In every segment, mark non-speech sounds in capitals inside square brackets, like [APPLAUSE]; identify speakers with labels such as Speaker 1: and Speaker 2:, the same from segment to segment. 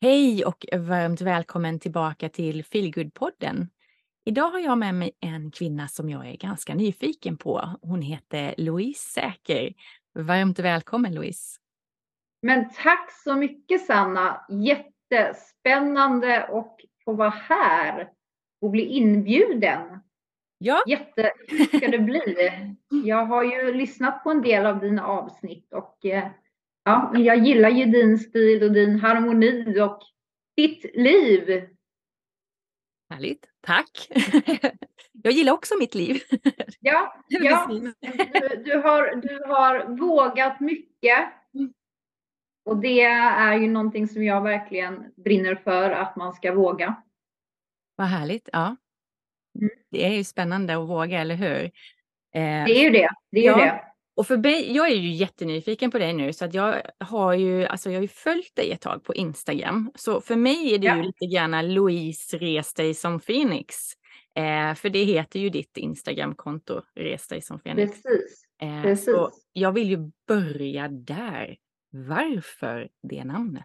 Speaker 1: Hej och varmt välkommen tillbaka till Feelgood-podden. Idag har jag med mig en kvinna som jag är ganska nyfiken på. Hon heter Louise Säker. Varmt välkommen Louise.
Speaker 2: Men tack så mycket Sanna. Jättespännande att få vara här och bli inbjuden.
Speaker 1: Ja.
Speaker 2: Jätte ska det bli. [LAUGHS] Jag har ju lyssnat på en del av dina avsnitt och ja, jag gillar ju din stil och din harmoni och ditt liv.
Speaker 1: Härligt, tack. [LAUGHS] Jag gillar också mitt liv.
Speaker 2: Ja, [LAUGHS] ja. Du, du, har, du har vågat mycket. Mm. Och det är ju någonting som jag verkligen brinner för, att man ska våga.
Speaker 1: Vad härligt, ja. Mm. Det är ju spännande att våga, eller hur?
Speaker 2: Eh, det är ju det. det, är ja. det.
Speaker 1: Och för mig, jag är ju jättenyfiken på dig nu så att jag har ju, alltså jag har ju följt dig ett tag på Instagram. Så för mig är det ja. ju lite grann Louise Res dig som Phoenix. Eh, för det heter ju ditt Instagramkonto, Res dig som Phoenix.
Speaker 2: Precis.
Speaker 1: Eh, Precis. Så jag vill ju börja där. Varför det namnet?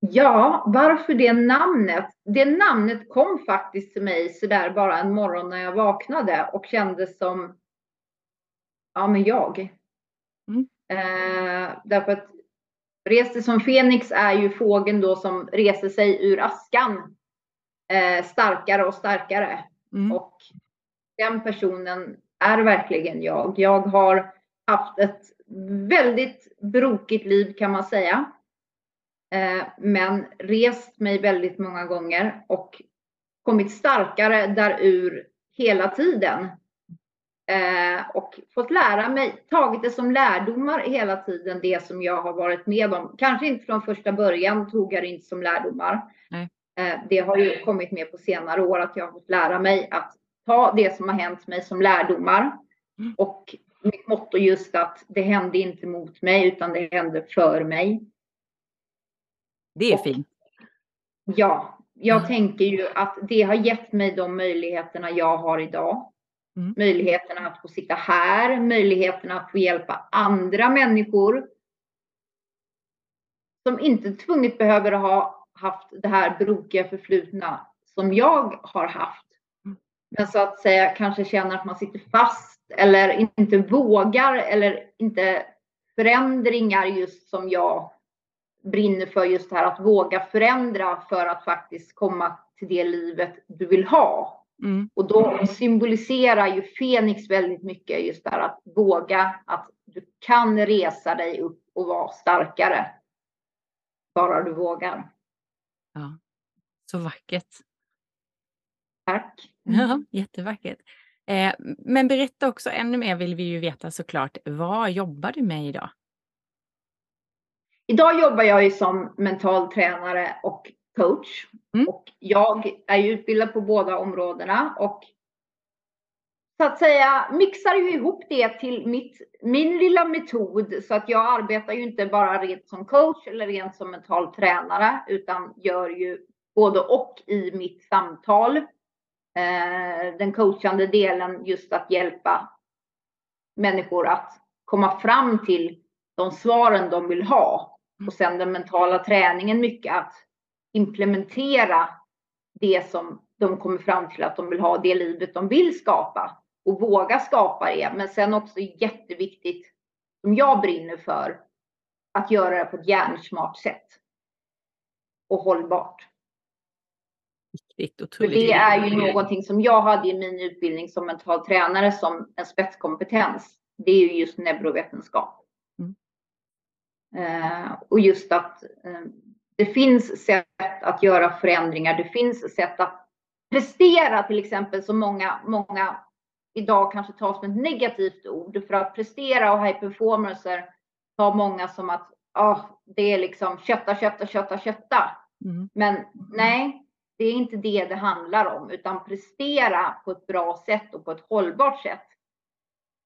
Speaker 2: Ja, varför det namnet? Det namnet kom faktiskt till mig sådär bara en morgon när jag vaknade och kände som ja, men jag. Mm. Eh, därför att Reste som Fenix är ju fågeln då som reser sig ur askan eh, starkare och starkare. Mm. Och den personen är verkligen jag. Jag har haft ett väldigt brokigt liv kan man säga. Eh, men rest mig väldigt många gånger och kommit starkare därur hela tiden. Eh, och fått lära mig, tagit det som lärdomar hela tiden, det som jag har varit med om. Kanske inte från första början tog jag det inte som lärdomar. Eh, det har ju kommit med på senare år att jag har fått lära mig att ta det som har hänt mig som lärdomar. Mm. Och mitt motto just att det hände inte mot mig utan det hände för mig.
Speaker 1: Det är och, fint.
Speaker 2: Ja, jag mm. tänker ju att det har gett mig de möjligheterna jag har idag. Mm. Möjligheterna att få sitta här, möjligheterna att få hjälpa andra människor. Som inte tvunget behöver ha haft det här brokiga förflutna som jag har haft. Mm. Men så att säga kanske känner att man sitter fast eller inte vågar eller inte förändringar just som jag brinner för just det här att våga förändra för att faktiskt komma till det livet du vill ha. Mm. Och då symboliserar ju Fenix väldigt mycket just det här att våga, att du kan resa dig upp och vara starkare. Bara du vågar.
Speaker 1: Ja, så vackert.
Speaker 2: Tack. [LAUGHS]
Speaker 1: Ja, jättevackert. Eh, men berätta också ännu mer vill vi ju veta såklart. Vad jobbar du med idag?
Speaker 2: Idag jobbar jag ju som mental tränare och coach. Mm. Och jag är ju utbildad på båda områdena och så att säga mixar ju ihop det till mitt, min lilla metod så att jag arbetar ju inte bara rent som coach eller rent som mental tränare utan gör ju både och i mitt samtal. Eh, den coachande delen just att hjälpa människor att komma fram till de svaren de vill ha. Mm. Och sen den mentala träningen mycket att implementera det som de kommer fram till att de vill ha, det livet de vill skapa och våga skapa det. Men sen också jätteviktigt, som jag brinner för, att göra det på ett hjärnsmart sätt och hållbart. För det är ju någonting som jag hade i min utbildning som mental tränare som en spetskompetens. Det är ju just neurovetenskap. Mm. Uh, och just att uh, det finns sätt att göra förändringar. Det finns sätt att prestera till exempel som många, många idag kanske tar som ett negativt ord. För att prestera och high performancer tar många som att oh, det är liksom kötta, kötta, kötta, kötta. Mm. Men nej, det är inte det det handlar om, utan prestera på ett bra sätt och på ett hållbart sätt.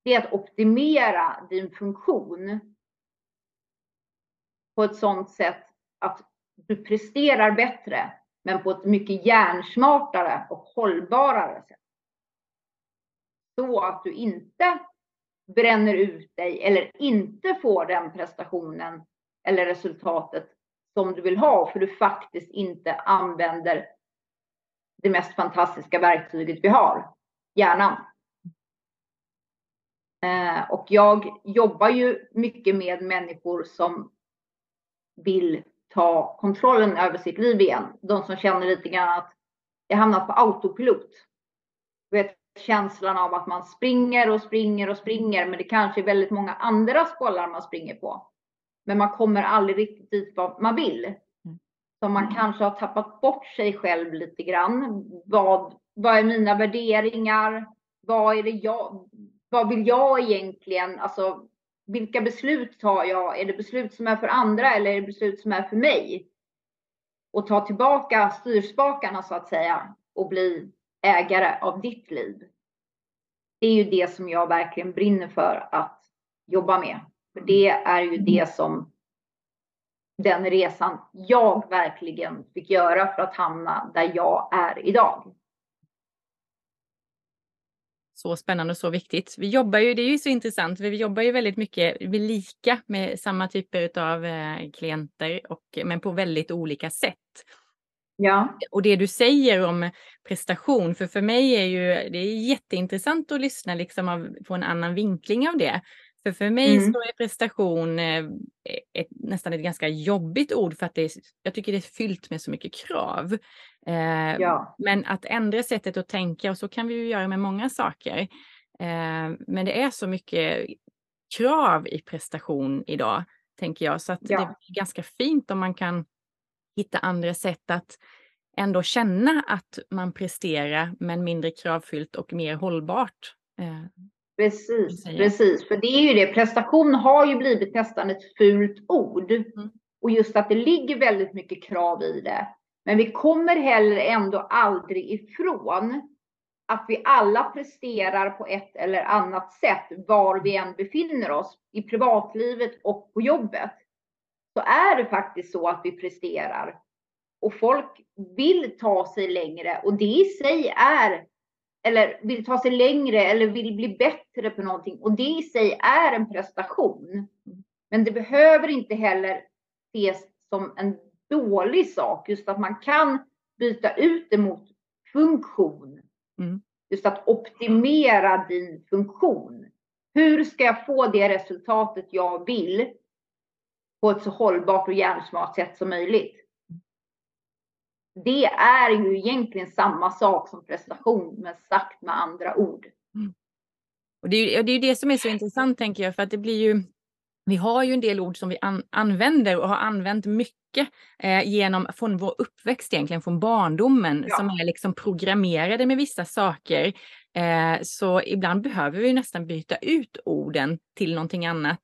Speaker 2: Det är att optimera din funktion på ett sådant sätt att du presterar bättre, men på ett mycket hjärnsmartare och hållbarare sätt. Så att du inte bränner ut dig eller inte får den prestationen eller resultatet som du vill ha för du faktiskt inte använder det mest fantastiska verktyget vi har, hjärnan. Eh, och jag jobbar ju mycket med människor som vill ta kontrollen över sitt liv igen. De som känner lite grann att jag hamnat på autopilot. vet, känslan av att man springer och springer och springer, men det kanske är väldigt många andra spålar man springer på. Men man kommer aldrig riktigt dit vad man vill. Mm. Så man kanske har tappat bort sig själv lite grann. Vad, vad är mina värderingar? Vad är det jag, vad vill jag egentligen? Alltså, vilka beslut tar jag? Är det beslut som är för andra eller är det beslut som är för mig? Och ta tillbaka styrspakarna så att säga och bli ägare av ditt liv. Det är ju det som jag verkligen brinner för att jobba med. För det är ju det som den resan jag verkligen fick göra för att hamna där jag är idag.
Speaker 1: Så spännande och så viktigt. Vi jobbar ju, det är ju så intressant, vi jobbar ju väldigt mycket, vi lika med samma typer av eh, klienter, och, men på väldigt olika sätt.
Speaker 2: Ja.
Speaker 1: Och det du säger om prestation, för för mig är ju det är jätteintressant att lyssna liksom av, på en annan vinkling av det. För för mig mm. så är prestation eh, ett, nästan ett ganska jobbigt ord för att det är, jag tycker det är fyllt med så mycket krav.
Speaker 2: Eh, ja.
Speaker 1: Men att ändra sättet att tänka och så kan vi ju göra med många saker. Eh, men det är så mycket krav i prestation idag, tänker jag, så att ja. det är ganska fint om man kan hitta andra sätt att ändå känna att man presterar men mindre kravfyllt och mer hållbart. Eh,
Speaker 2: precis, precis. För det är ju det, prestation har ju blivit nästan ett fult ord. Mm. Och just att det ligger väldigt mycket krav i det. Men vi kommer heller ändå aldrig ifrån att vi alla presterar på ett eller annat sätt var vi än befinner oss i privatlivet och på jobbet så är det faktiskt så att vi presterar. Och folk vill ta sig längre och det i sig är, eller vill ta sig längre eller vill bli bättre på någonting och det i sig är en prestation. Men det behöver inte heller ses som en dålig sak, just att man kan byta ut det mot funktion. Mm. Just att optimera din funktion. Hur ska jag få det resultatet jag vill på ett så hållbart och hjärnsmart sätt som möjligt. Det är ju egentligen samma sak som prestation, men sagt med andra ord. Mm.
Speaker 1: Och det är ju det som är så intressant, tänker jag, för att det blir ju vi har ju en del ord som vi an använder och har använt mycket eh, genom från vår uppväxt egentligen, från barndomen, ja. som är liksom programmerade med vissa saker. Eh, så ibland behöver vi nästan byta ut orden till någonting annat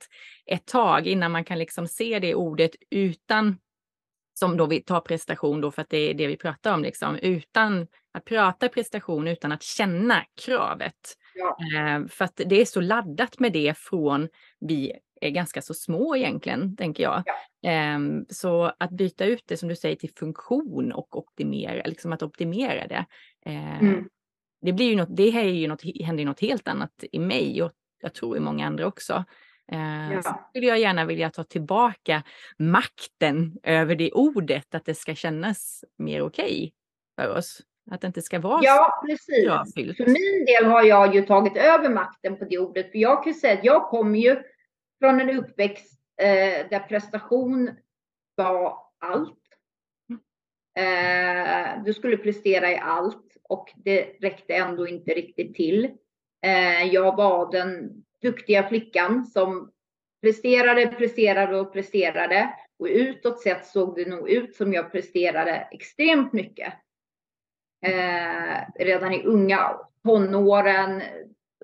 Speaker 1: ett tag innan man kan liksom se det ordet utan som då vi tar prestation då för att det är det vi pratar om, liksom, utan att prata prestation utan att känna kravet. Ja. Eh, för att det är så laddat med det från vi är ganska så små egentligen, tänker jag. Ja. Eh, så att byta ut det som du säger till funktion och optimera, liksom att optimera det. Eh, mm. Det blir ju något, det är ju något, händer ju något helt annat i mig och jag tror i många andra också. Eh, ja. Så skulle jag gärna vilja ta tillbaka makten över det ordet, att det ska kännas mer okej okay för oss. Att det inte ska vara
Speaker 2: ja, precis. Kravfyllt. För min del har jag ju tagit över makten på det ordet. För jag kan säga att jag kommer ju från en uppväxt eh, där prestation var allt. Eh, du skulle prestera i allt och det räckte ändå inte riktigt till. Eh, jag var den duktiga flickan som presterade, presterade och presterade. Och utåt sett såg det nog ut som jag presterade extremt mycket. Eh, redan i unga tonåren,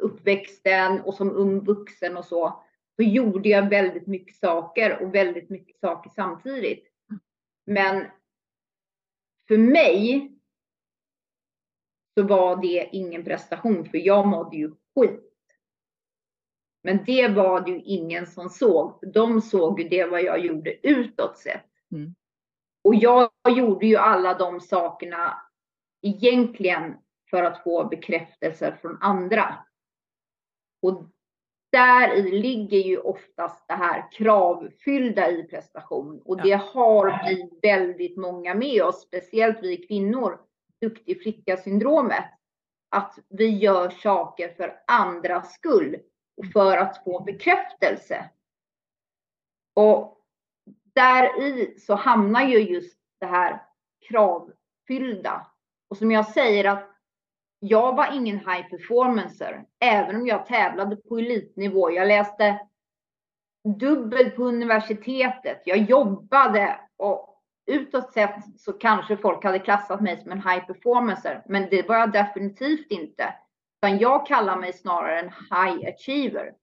Speaker 2: uppväxten och som ung vuxen och så. Så gjorde jag väldigt mycket saker och väldigt mycket saker samtidigt. Men för mig så var det ingen prestation för jag mådde ju skit. Men det var det ju ingen som såg. De såg ju det vad jag gjorde utåt sett. Mm. Och jag gjorde ju alla de sakerna egentligen för att få bekräftelse från andra. Och där i ligger ju oftast det här kravfyllda i prestation och det har vi väldigt många med oss, speciellt vi kvinnor, duktig flicka-syndromet. Att vi gör saker för andras skull och för att få bekräftelse. Och där i så hamnar ju just det här kravfyllda. Och som jag säger att jag var ingen high performancer, även om jag tävlade på elitnivå. Jag läste dubbelt på universitetet. Jag jobbade och utåt sett så kanske folk hade klassat mig som en high performancer, men det var jag definitivt inte. Utan jag kallar mig snarare en high achiever.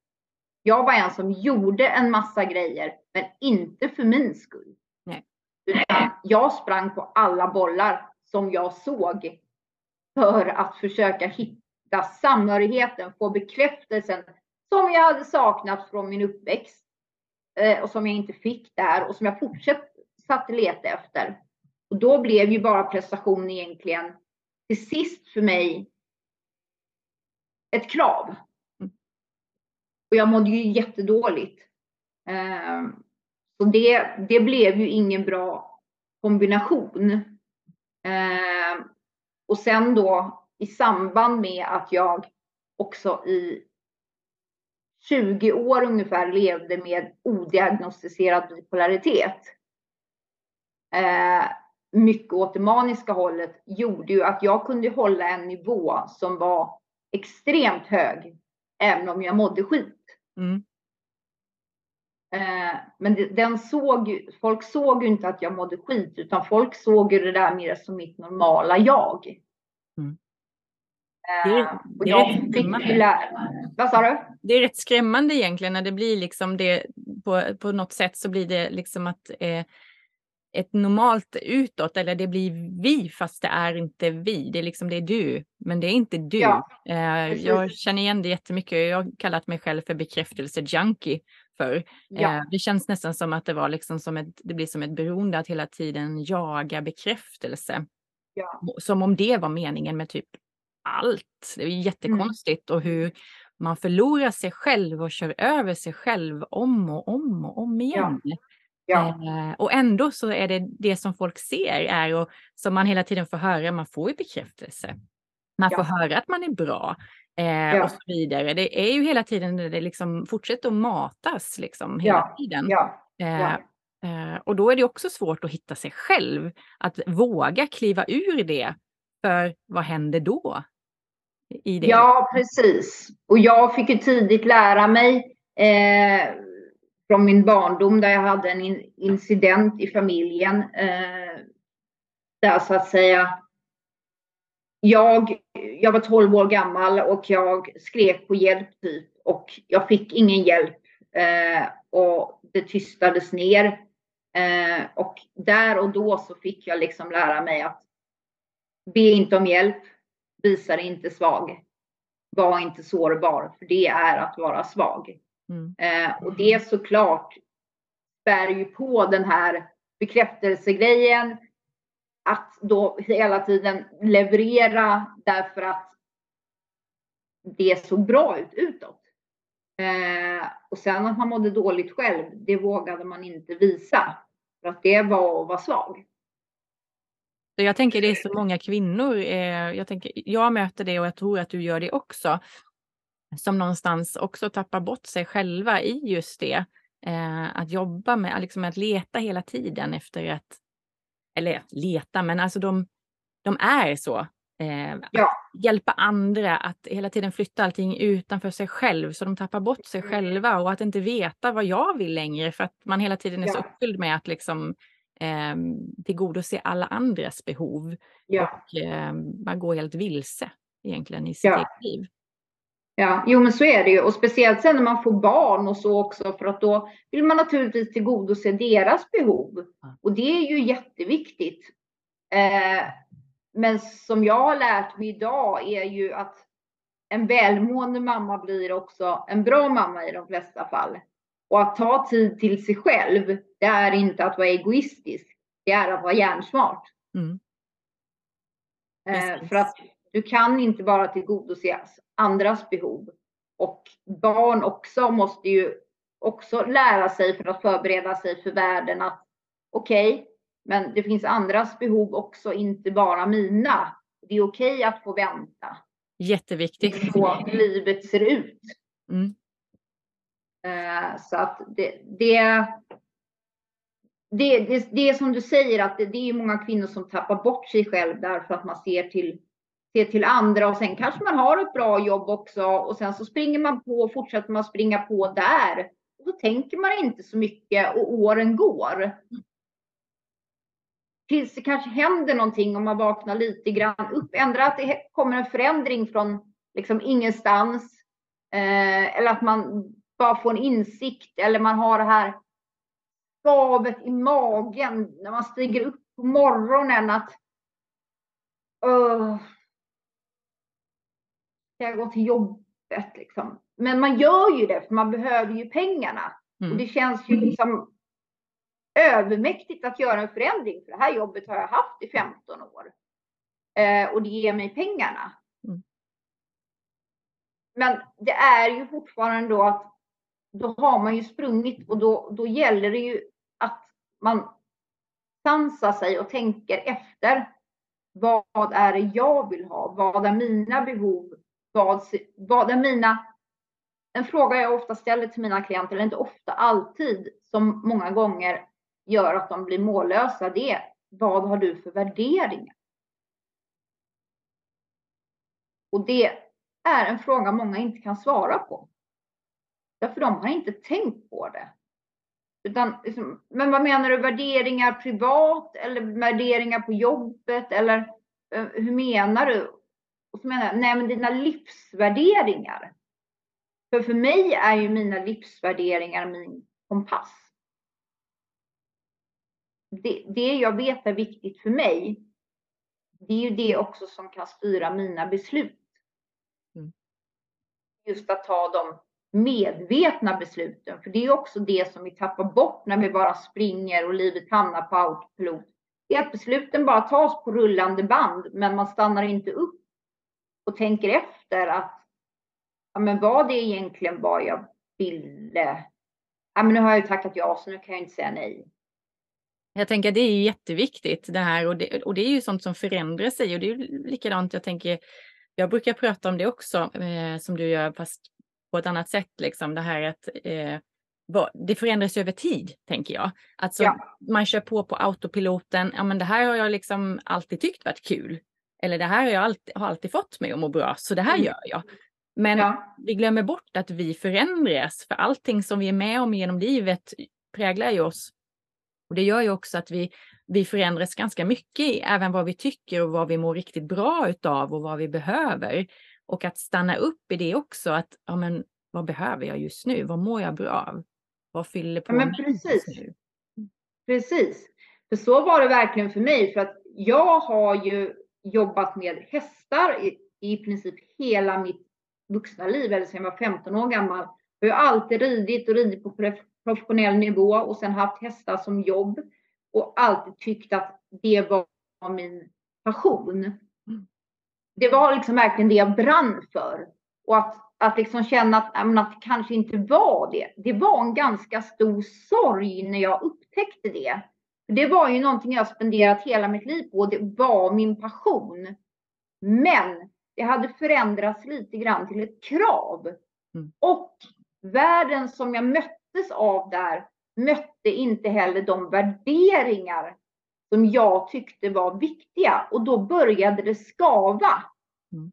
Speaker 2: Jag var en som gjorde en massa grejer, men inte för min skull. Nej. Utan jag sprang på alla bollar som jag såg för att försöka hitta samhörigheten, få bekräftelsen som jag hade saknat från min uppväxt eh, och som jag inte fick där och som jag fortsatte leta efter. Och då blev ju bara prestation egentligen till sist för mig ett krav. Och jag mådde ju jättedåligt. Eh, så det, det blev ju ingen bra kombination. Eh, och sen då i samband med att jag också i 20 år ungefär levde med odiagnostiserad bipolaritet. Eh, mycket åt det maniska hållet gjorde ju att jag kunde hålla en nivå som var extremt hög, även om jag mådde skit. Mm. Eh, men den såg, folk såg ju inte att jag mådde skit, utan folk såg ju det där mer som mitt normala jag. Mm.
Speaker 1: Det är, eh, det är
Speaker 2: Vad sa du?
Speaker 1: Det är rätt skrämmande egentligen när det blir liksom det på, på något sätt så blir det liksom att eh, ett normalt utåt eller det blir vi fast det är inte vi. Det är liksom det är du, men det är inte du. Ja, eh, jag känner igen det jättemycket. Jag har kallat mig själv för bekräftelse junkie för. Ja. Eh, det känns nästan som att det var liksom som ett, det blir som ett beroende att hela tiden jaga bekräftelse. Ja. Som om det var meningen med typ allt. Det är mm. jättekonstigt mm. och hur man förlorar sig själv och kör över sig själv om och om och om igen. Ja. Ja. Eh, och ändå så är det det som folk ser är och som man hela tiden får höra, man får ju bekräftelse. Man får höra att man är bra eh, och så vidare. Det är ju hela tiden, det liksom fortsätter att matas liksom hela tiden. Eh, eh, och då är det också svårt att hitta sig själv, att våga kliva ur det. För vad händer då?
Speaker 2: I det? Ja, precis. Och jag fick ju tidigt lära mig eh, från min barndom där jag hade en incident i familjen. Eh, där så att säga jag, jag var 12 år gammal och jag skrek på hjälp typ och jag fick ingen hjälp eh, och det tystades ner. Eh, och där och då så fick jag liksom lära mig att be inte om hjälp, visa dig inte svag, var inte sårbar, för det är att vara svag. Mm. Eh, och det såklart bär ju på den här bekräftelsegrejen, att då hela tiden leverera därför att det såg bra ut utåt. Eh, och sen att man mådde dåligt själv, det vågade man inte visa. För att det var att vara svag.
Speaker 1: Jag tänker det är så många kvinnor, eh, jag, tänker, jag möter det och jag tror att du gör det också, som någonstans också tappar bort sig själva i just det. Eh, att jobba med, liksom att leta hela tiden efter att eller leta, men alltså de, de är så. Eh, ja. Hjälpa andra att hela tiden flytta allting utanför sig själv så de tappar bort sig mm. själva och att inte veta vad jag vill längre för att man hela tiden är ja. så uppfylld med att liksom eh, tillgodose alla andras behov. Ja. Och eh, man går helt vilse egentligen i sitt ja. eget liv.
Speaker 2: Ja, jo men så är det ju och speciellt sen när man får barn och så också för att då vill man naturligtvis tillgodose deras behov och det är ju jätteviktigt. Eh, men som jag har lärt mig idag är ju att en välmående mamma blir också en bra mamma i de flesta fall. Och att ta tid till sig själv, det är inte att vara egoistisk, det är att vara hjärnsmart. Mm. Eh, för att du kan inte bara tillgodose andras behov. Och barn också måste ju också lära sig för att förbereda sig för världen att okej, okay, men det finns andras behov också, inte bara mina. Det är okej okay att få vänta.
Speaker 1: Jätteviktigt.
Speaker 2: På livet ser ut. Mm. Eh, så att det, det, det, det, det är som du säger att det, det är många kvinnor som tappar bort sig själv därför att man ser till, se till andra och sen kanske man har ett bra jobb också och sen så springer man på och fortsätter man springa på där. Och då tänker man inte så mycket och åren går. Tills det kanske händer någonting om man vaknar lite grann upp. Ändra att det kommer en förändring från liksom ingenstans. Eh, eller att man bara får en insikt eller man har det här skavet i magen när man stiger upp på morgonen att uh, ska jag gå till jobbet liksom? Men man gör ju det för man behöver ju pengarna. Mm. Och det känns ju liksom övermäktigt att göra en förändring. För det här jobbet har jag haft i 15 år. Eh, och det ger mig pengarna. Mm. Men det är ju fortfarande då att då har man ju sprungit och då, då gäller det ju att man sansar sig och tänker efter. Vad är det jag vill ha? Vad är mina behov? Vad, vad är mina... En fråga jag ofta ställer till mina klienter, eller inte ofta, alltid, som många gånger gör att de blir mållösa, det är vad har du för värderingar? Och det är en fråga många inte kan svara på. Därför de har inte tänkt på det. Utan, liksom, men vad menar du, värderingar privat eller värderingar på jobbet eller eh, hur menar du? Och så menar jag, nej men dina livsvärderingar. För för mig är ju mina livsvärderingar min kompass. Det, det jag vet är viktigt för mig, det är ju det också som kan styra mina beslut. Mm. Just att ta de medvetna besluten. För det är också det som vi tappar bort när vi bara springer och livet hamnar på autopilot. Det är att besluten bara tas på rullande band, men man stannar inte upp och tänker efter att ja, men vad det egentligen var jag ville. Ja, men nu har jag ju tackat ja, så nu kan jag inte säga nej.
Speaker 1: Jag tänker att det är jätteviktigt det här och det, och det är ju sånt som förändrar sig och det är likadant. Jag tänker, jag brukar prata om det också eh, som du gör, fast på ett annat sätt. Liksom. Det här att eh, det förändras över tid, tänker jag. Alltså, ja. Man kör på på autopiloten. Ja, men det här har jag liksom alltid tyckt varit kul. Eller det här har jag alltid, har alltid fått mig att må bra, så det här mm. gör jag. Men ja. vi glömmer bort att vi förändras, för allting som vi är med om genom livet präglar ju oss. Och det gör ju också att vi, vi förändras ganska mycket, även vad vi tycker och vad vi mår riktigt bra utav och vad vi behöver. Och att stanna upp i det också, att ja, men, vad behöver jag just nu? Vad mår jag bra av? Vad fyller på
Speaker 2: ja, men precis. nu? Precis. För så var det verkligen för mig, för att jag har ju jobbat med hästar i, i princip hela mitt vuxna liv, eller sedan jag var 15 år gammal. Jag har alltid ridit och ridit på professionell nivå och sen haft hästar som jobb och alltid tyckt att det var min passion det var liksom verkligen det jag brann för. Och att, att liksom känna att, att det kanske inte var det. Det var en ganska stor sorg när jag upptäckte det. Det var ju någonting jag spenderat hela mitt liv på. Det var min passion. Men det hade förändrats lite grann till ett krav. Mm. Och världen som jag möttes av där mötte inte heller de värderingar som jag tyckte var viktiga och då började det skava. Mm.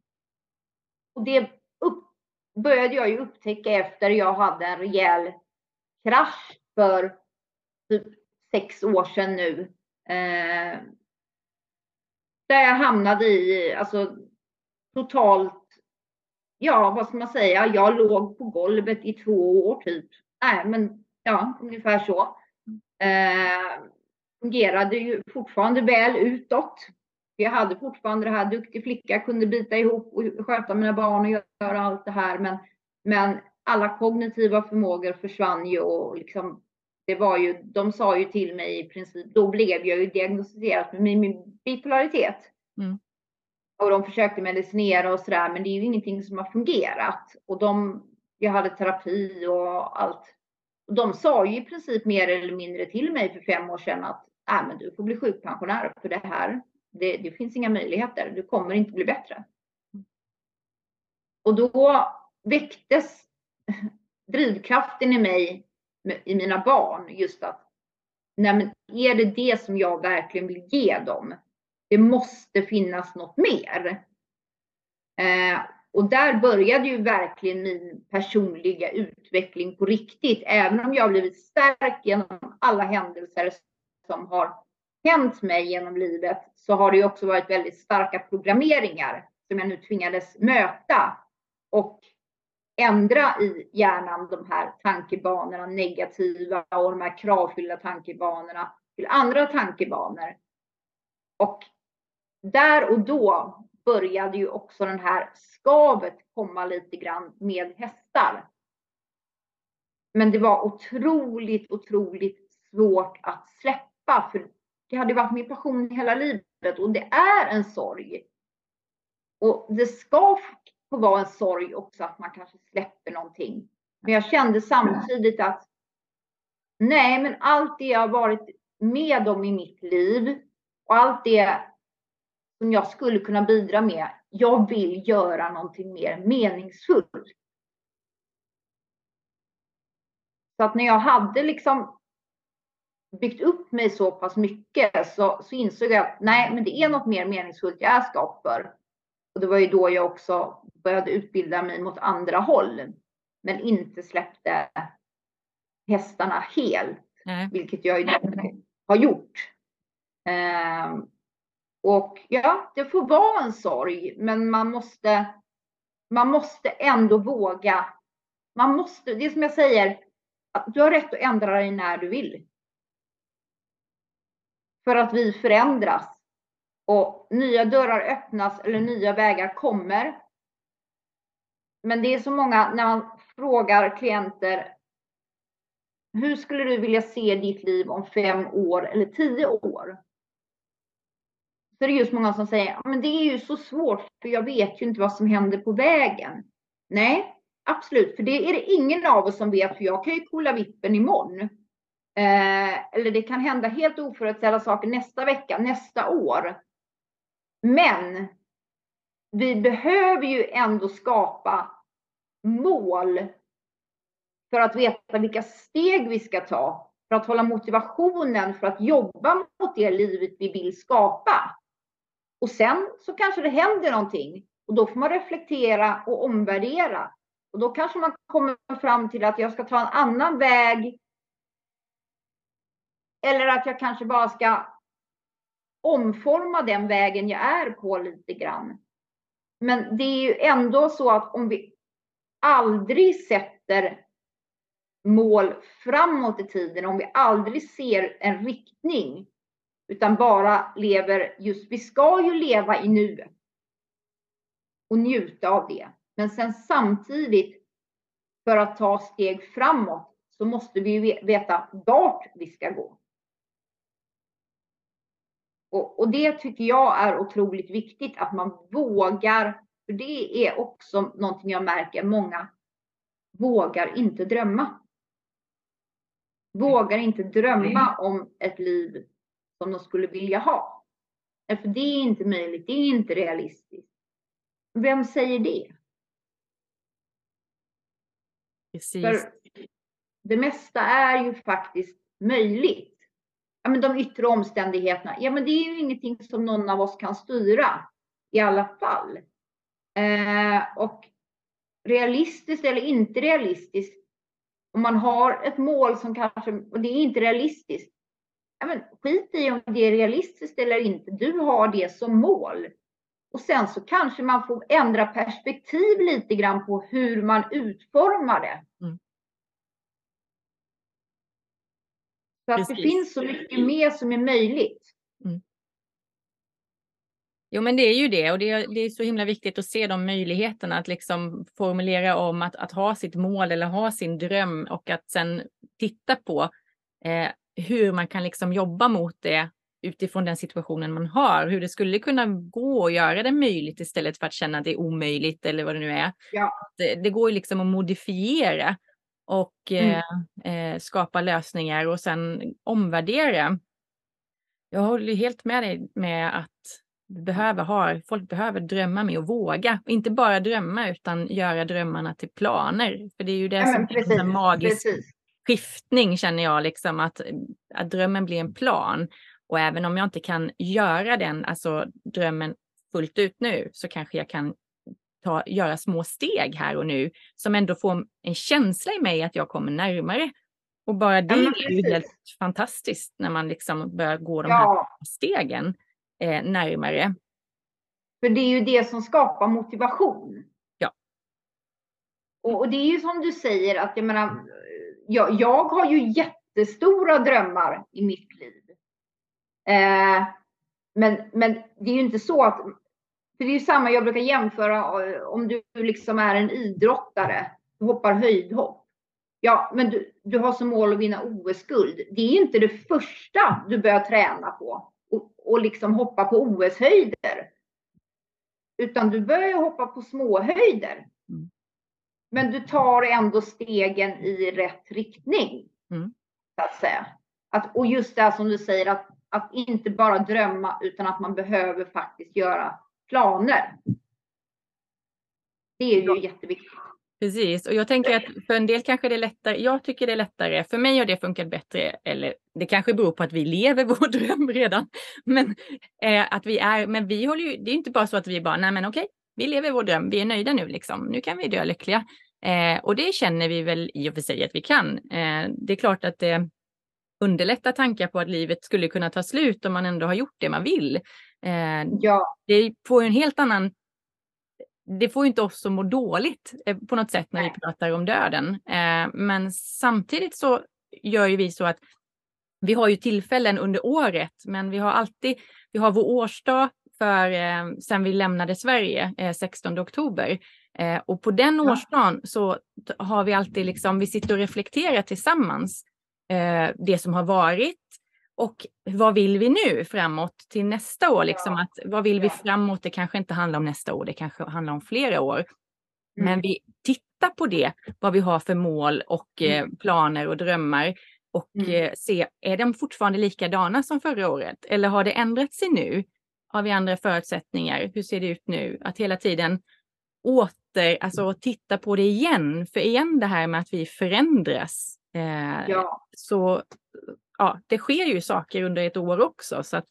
Speaker 2: Och det upp, började jag ju upptäcka efter jag hade en rejäl krasch för typ sex år sedan nu. Eh, där jag hamnade i, alltså totalt, ja vad ska man säga, jag låg på golvet i två år typ. Nej men ja, ungefär så. Eh, fungerade ju fortfarande väl utåt. Jag hade fortfarande det här, duktig flicka, kunde bita ihop och sköta mina barn och göra allt det här. Men, men alla kognitiva förmågor försvann ju och liksom, det var ju, de sa ju till mig i princip, då blev jag ju diagnostiserad med min bipolaritet. Mm. Och de försökte medicinera och sådär, men det är ju ingenting som har fungerat. Och de jag hade terapi och allt. De sa ju i princip mer eller mindre till mig för fem år sedan att äh, men du får bli sjukpensionär för det här. Det, det finns inga möjligheter. Du kommer inte bli bättre. Och då väcktes [LAUGHS] drivkraften i mig, i mina barn, just att nej men är det det som jag verkligen vill ge dem? Det måste finnas något mer. Eh, och där började ju verkligen min personliga utveckling på riktigt. Även om jag blivit stärkt genom alla händelser som har hänt mig genom livet så har det ju också varit väldigt starka programmeringar som jag nu tvingades möta och ändra i hjärnan de här tankebanorna, negativa och de här kravfyllda tankebanorna till andra tankebanor. Och där och då började ju också den här skavet komma lite grann med hästar. Men det var otroligt, otroligt svårt att släppa för det hade varit min passion hela livet och det är en sorg. Och det ska får vara en sorg också att man kanske släpper någonting. Men jag kände samtidigt att nej, men allt det jag har varit med om i mitt liv och allt det som jag skulle kunna bidra med. Jag vill göra någonting mer meningsfullt. Så att när jag hade liksom byggt upp mig så pass mycket så, så insåg jag att nej, men det är något mer meningsfullt jag är skapt för. Och det var ju då jag också började utbilda mig mot andra håll, men inte släppte hästarna helt, nej. vilket jag har gjort. Ehm, och ja, det får vara en sorg, men man måste, man måste ändå våga. Man måste, det är som jag säger, du har rätt att ändra dig när du vill. För att vi förändras och nya dörrar öppnas eller nya vägar kommer. Men det är så många, när man frågar klienter, hur skulle du vilja se ditt liv om fem år eller tio år? så är det just många som säger, men det är ju så svårt för jag vet ju inte vad som händer på vägen. Nej, absolut, för det är det ingen av oss som vet, för jag kan ju kolla vippen imorgon. Eh, eller det kan hända helt oförutsedda saker nästa vecka, nästa år. Men vi behöver ju ändå skapa mål för att veta vilka steg vi ska ta för att hålla motivationen för att jobba mot det livet vi vill skapa. Och sen så kanske det händer någonting och då får man reflektera och omvärdera. Och då kanske man kommer fram till att jag ska ta en annan väg. Eller att jag kanske bara ska omforma den vägen jag är på lite grann. Men det är ju ändå så att om vi aldrig sätter mål framåt i tiden, om vi aldrig ser en riktning, utan bara lever just, vi ska ju leva i nuet och njuta av det. Men sen samtidigt för att ta steg framåt så måste vi veta vart vi ska gå. Och, och, det tycker jag är otroligt viktigt att man vågar. För det är också någonting jag märker många vågar inte drömma. Vågar inte drömma om ett liv som de skulle vilja ha. För det är inte möjligt, det är inte realistiskt. Vem säger det?
Speaker 1: Precis.
Speaker 2: För det mesta är ju faktiskt möjligt. Ja, men de yttre omständigheterna, ja men det är ju ingenting som någon av oss kan styra i alla fall. Eh, och realistiskt eller inte realistiskt, om man har ett mål som kanske, och det är inte realistiskt, ja, men skit i om det är realistiskt eller inte. Du har det som mål. Och sen så kanske man får ändra perspektiv lite grann på hur man utformar det. Mm. Så att det finns så mycket mer som är möjligt. Mm.
Speaker 1: Jo, men det är ju det och det är, det är så himla viktigt att se de möjligheterna att liksom formulera om att, att ha sitt mål eller ha sin dröm och att sen titta på eh, hur man kan liksom jobba mot det utifrån den situationen man har, hur det skulle kunna gå att göra det möjligt istället för att känna att det är omöjligt eller vad det nu är.
Speaker 2: Ja.
Speaker 1: Det, det går ju liksom att modifiera och mm. eh, skapa lösningar och sen omvärdera. Jag håller helt med dig med att vi behöver ha, folk behöver drömma med och våga. Inte bara drömma utan göra drömmarna till planer. För det är ju det ja, som precis, är en magisk precis. skiftning känner jag, liksom att, att drömmen blir en plan. Och även om jag inte kan göra den, alltså drömmen fullt ut nu, så kanske jag kan ta, göra små steg här och nu som ändå får en känsla i mig att jag kommer närmare. Och bara det ja, är ju helt fantastiskt när man liksom börjar gå de ja. här stegen eh, närmare.
Speaker 2: För det är ju det som skapar motivation.
Speaker 1: Ja.
Speaker 2: Och, och det är ju som du säger att jag menar, jag, jag har ju jättestora drömmar i mitt liv. Eh, men, men det är ju inte så att, för det är samma jag brukar jämföra eh, om du liksom är en idrottare, du hoppar höjdhopp. Ja, men du, du har som mål att vinna OS-guld. Det är inte det första du börjar träna på och, och liksom hoppa på OS-höjder. Utan du börjar hoppa på småhöjder. Mm. Men du tar ändå stegen i rätt riktning. Mm. Så att säga. Att, och just det som du säger, att, att inte bara drömma utan att man behöver faktiskt göra planer. Det är ju jätteviktigt.
Speaker 1: Precis, och jag tänker att för en del kanske det är lättare. Jag tycker det är lättare. För mig har det funkat bättre. Eller det kanske beror på att vi lever vår [LAUGHS] dröm redan. Men eh, att vi är, men vi håller ju, det är inte bara så att vi bara, nej men okej, vi lever vår dröm, vi är nöjda nu liksom. Nu kan vi dö lyckliga. Eh, och det känner vi väl i och för sig att vi kan. Eh, det är klart att det underlättar tankar på att livet skulle kunna ta slut om man ändå har gjort det man vill.
Speaker 2: Eh, ja.
Speaker 1: Det får en helt annan det får inte oss att må dåligt eh, på något sätt när vi pratar om döden. Eh, men samtidigt så gör ju vi så att vi har ju tillfällen under året, men vi har alltid, vi har vår årsdag för eh, sen vi lämnade Sverige, 16 oktober. och på den ja. årsdagen så har vi alltid liksom, vi sitter och reflekterar tillsammans det som har varit, och vad vill vi nu framåt till nästa år? Liksom att, vad vill vi framåt? Det kanske inte handlar om nästa år, det kanske handlar om flera år. Mm. Men vi tittar på det, vad vi har för mål och eh, mm. planer och drömmar och mm. eh, se, är de fortfarande likadana som förra året? Eller har det ändrat sig nu? Har vi andra förutsättningar? Hur ser det ut nu? Att hela tiden åter, alltså titta på det igen. För igen det här med att vi förändras. Eh, ja. Så ja, det sker ju saker under ett år också. Så att,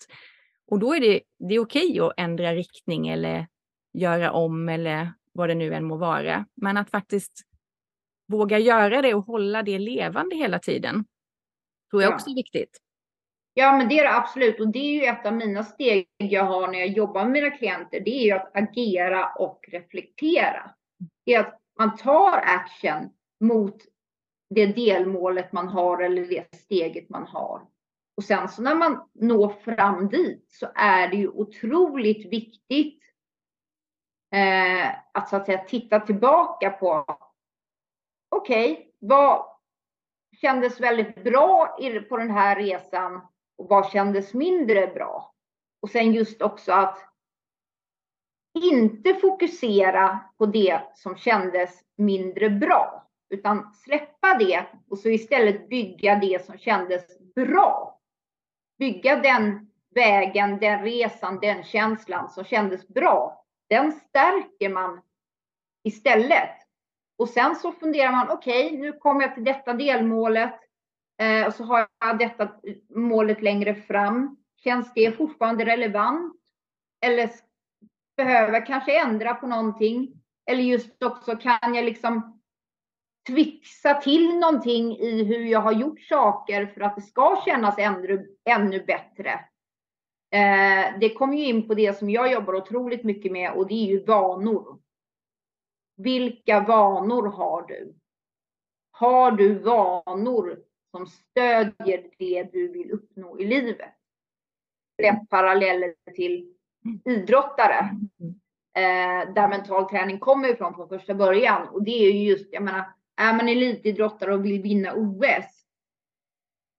Speaker 1: och då är det, det är okej att ändra riktning eller göra om eller vad det nu än må vara. Men att faktiskt våga göra det och hålla det levande hela tiden tror jag ja. också är viktigt.
Speaker 2: Ja, men det är det absolut. Och det är ju ett av mina steg jag har när jag jobbar med mina klienter. Det är ju att agera och reflektera. Det är att man tar action mot det delmålet man har eller det steget man har. Och sen så när man når fram dit så är det ju otroligt viktigt eh, att så att säga titta tillbaka på. Okej, okay, vad kändes väldigt bra på den här resan och vad kändes mindre bra? Och sen just också att inte fokusera på det som kändes mindre bra. Utan släppa det och så istället bygga det som kändes bra. Bygga den vägen, den resan, den känslan som kändes bra. Den stärker man istället. Och sen så funderar man, okej, okay, nu kommer jag till detta delmålet. Eh, och så har jag detta målet längre fram. Känns det fortfarande relevant? Eller behöver jag kanske ändra på någonting? Eller just också, kan jag liksom twixa till någonting i hur jag har gjort saker för att det ska kännas ännu, ännu bättre. Eh, det kommer ju in på det som jag jobbar otroligt mycket med och det är ju vanor. Vilka vanor har du? Har du vanor som stödjer det du vill uppnå i livet? Rätt paralleller till idrottare. Eh, där mental träning kommer ifrån från första början. Och det är ju just, jag menar, är man elitidrottare och vill vinna OS,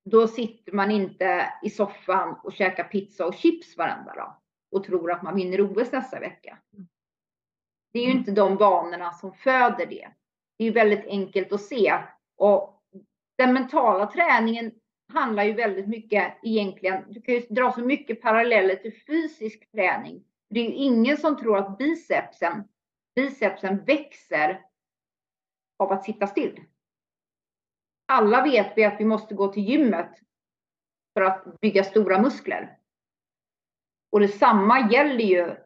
Speaker 2: då sitter man inte i soffan och käkar pizza och chips varenda dag och tror att man vinner OS nästa vecka. Det är ju inte de vanorna som föder det. Det är väldigt enkelt att se och den mentala träningen handlar ju väldigt mycket egentligen. Du kan ju dra så mycket paralleller till fysisk träning. Det är ju ingen som tror att bicepsen, bicepsen växer av att sitta still. Alla vet vi att vi måste gå till gymmet för att bygga stora muskler. Och detsamma gäller ju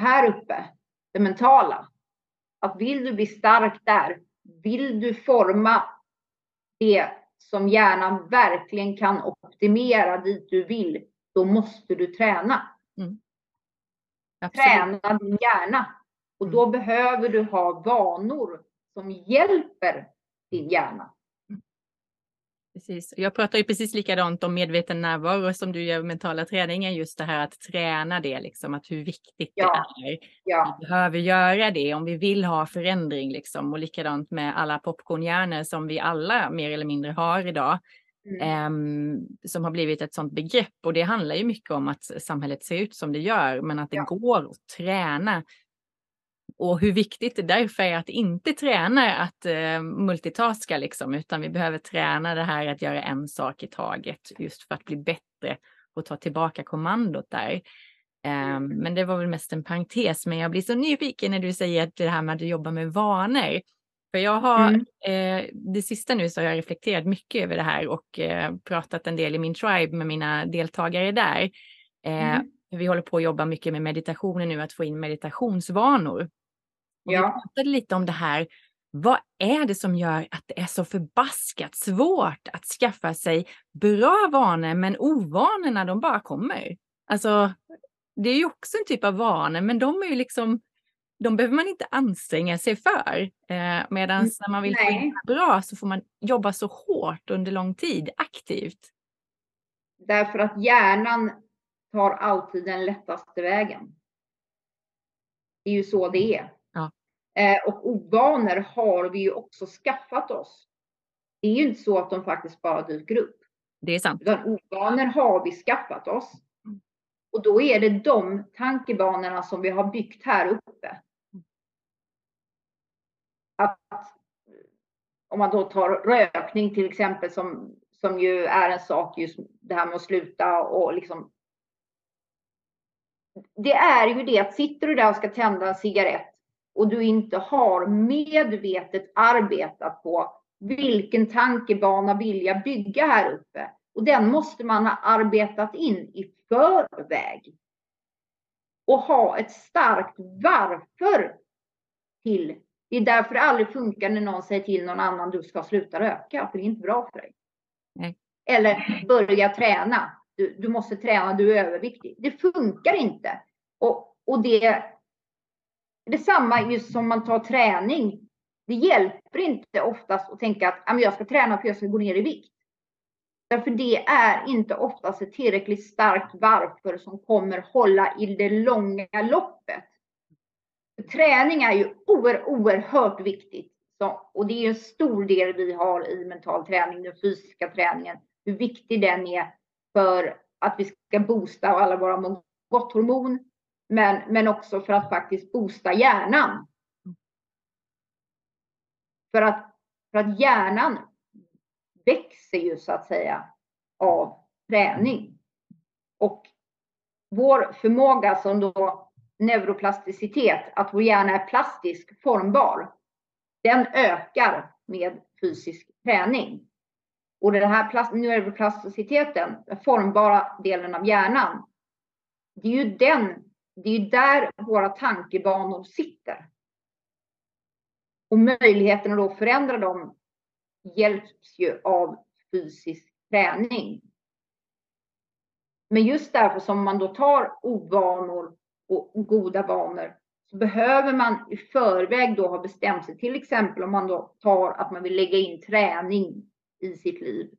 Speaker 2: här uppe, det mentala. Att vill du bli stark där, vill du forma det som hjärnan verkligen kan optimera dit du vill, då måste du träna. Mm. Träna din hjärna. Och då mm. behöver du ha vanor som hjälper din hjärna.
Speaker 1: Precis. Jag pratar ju precis likadant om medveten närvaro som du gör mentala träningen, just det här att träna det, liksom, att hur viktigt ja. det är. Ja. Vi behöver göra det om vi vill ha förändring, liksom. och likadant med alla popcornhjärnor som vi alla mer eller mindre har idag. Mm. Um, som har blivit ett sådant begrepp och det handlar ju mycket om att samhället ser ut som det gör, men att det ja. går att träna och hur viktigt det därför är att inte träna att eh, multitaska liksom, utan vi behöver träna det här att göra en sak i taget just för att bli bättre och ta tillbaka kommandot där. Eh, men det var väl mest en parentes, men jag blir så nyfiken när du säger att det här med att jobba med vanor. För jag har, mm. eh, det sista nu så har jag reflekterat mycket över det här och eh, pratat en del i min tribe med mina deltagare där. Eh, mm. Vi håller på att jobba mycket med meditationen nu, att få in meditationsvanor. Ja. Vi pratade lite om det här. Vad är det som gör att det är så förbaskat svårt att skaffa sig bra vanor, men ovanorna de bara kommer? Alltså, det är ju också en typ av vanor, men de är ju liksom de behöver man inte anstränga sig för. Eh, Medan mm, när man vill få in bra så får man jobba så hårt under lång tid, aktivt.
Speaker 2: Därför att hjärnan tar alltid den lättaste vägen. Det är ju så det är. Eh, och ovanor har vi ju också skaffat oss. Det är ju inte så att de faktiskt bara dyker upp.
Speaker 1: Det är sant.
Speaker 2: Utan ovanor har vi skaffat oss. Och då är det de tankebanorna som vi har byggt här uppe. Att, om man då tar rökning till exempel som, som ju är en sak just det här med att sluta och liksom. Det är ju det att sitter du där och ska tända en cigarett och du inte har medvetet arbetat på vilken tankebana vill jag bygga här uppe? Och den måste man ha arbetat in i förväg. Och ha ett starkt varför till. Det är därför det aldrig funkar när någon säger till någon annan du ska sluta röka, för det är inte bra för dig. Nej. Eller börja träna. Du, du måste träna, du är överviktig. Det funkar inte. Och, och det Detsamma just som man tar träning. Det hjälper inte oftast att tänka att jag ska träna för jag ska gå ner i vikt. Därför det är inte oftast ett tillräckligt starkt varför som kommer hålla i det långa loppet. Träning är ju oer, oerhört viktigt. Så, och det är en stor del vi har i mental träning, den fysiska träningen. Hur viktig den är för att vi ska boosta alla våra gott hormon, men, men också för att faktiskt boosta hjärnan. För att, för att hjärnan växer ju så att säga av träning. Och vår förmåga som då neuroplasticitet, att vår hjärna är plastisk, formbar, den ökar med fysisk träning. Och den här neuroplasticiteten, den formbara delen av hjärnan, det är ju den det är ju där våra tankebanor sitter. Och möjligheten att då förändra dem hjälps ju av fysisk träning. Men just därför som man då tar ovanor och goda vanor så behöver man i förväg då ha bestämt sig. Till exempel om man då tar att man vill lägga in träning i sitt liv.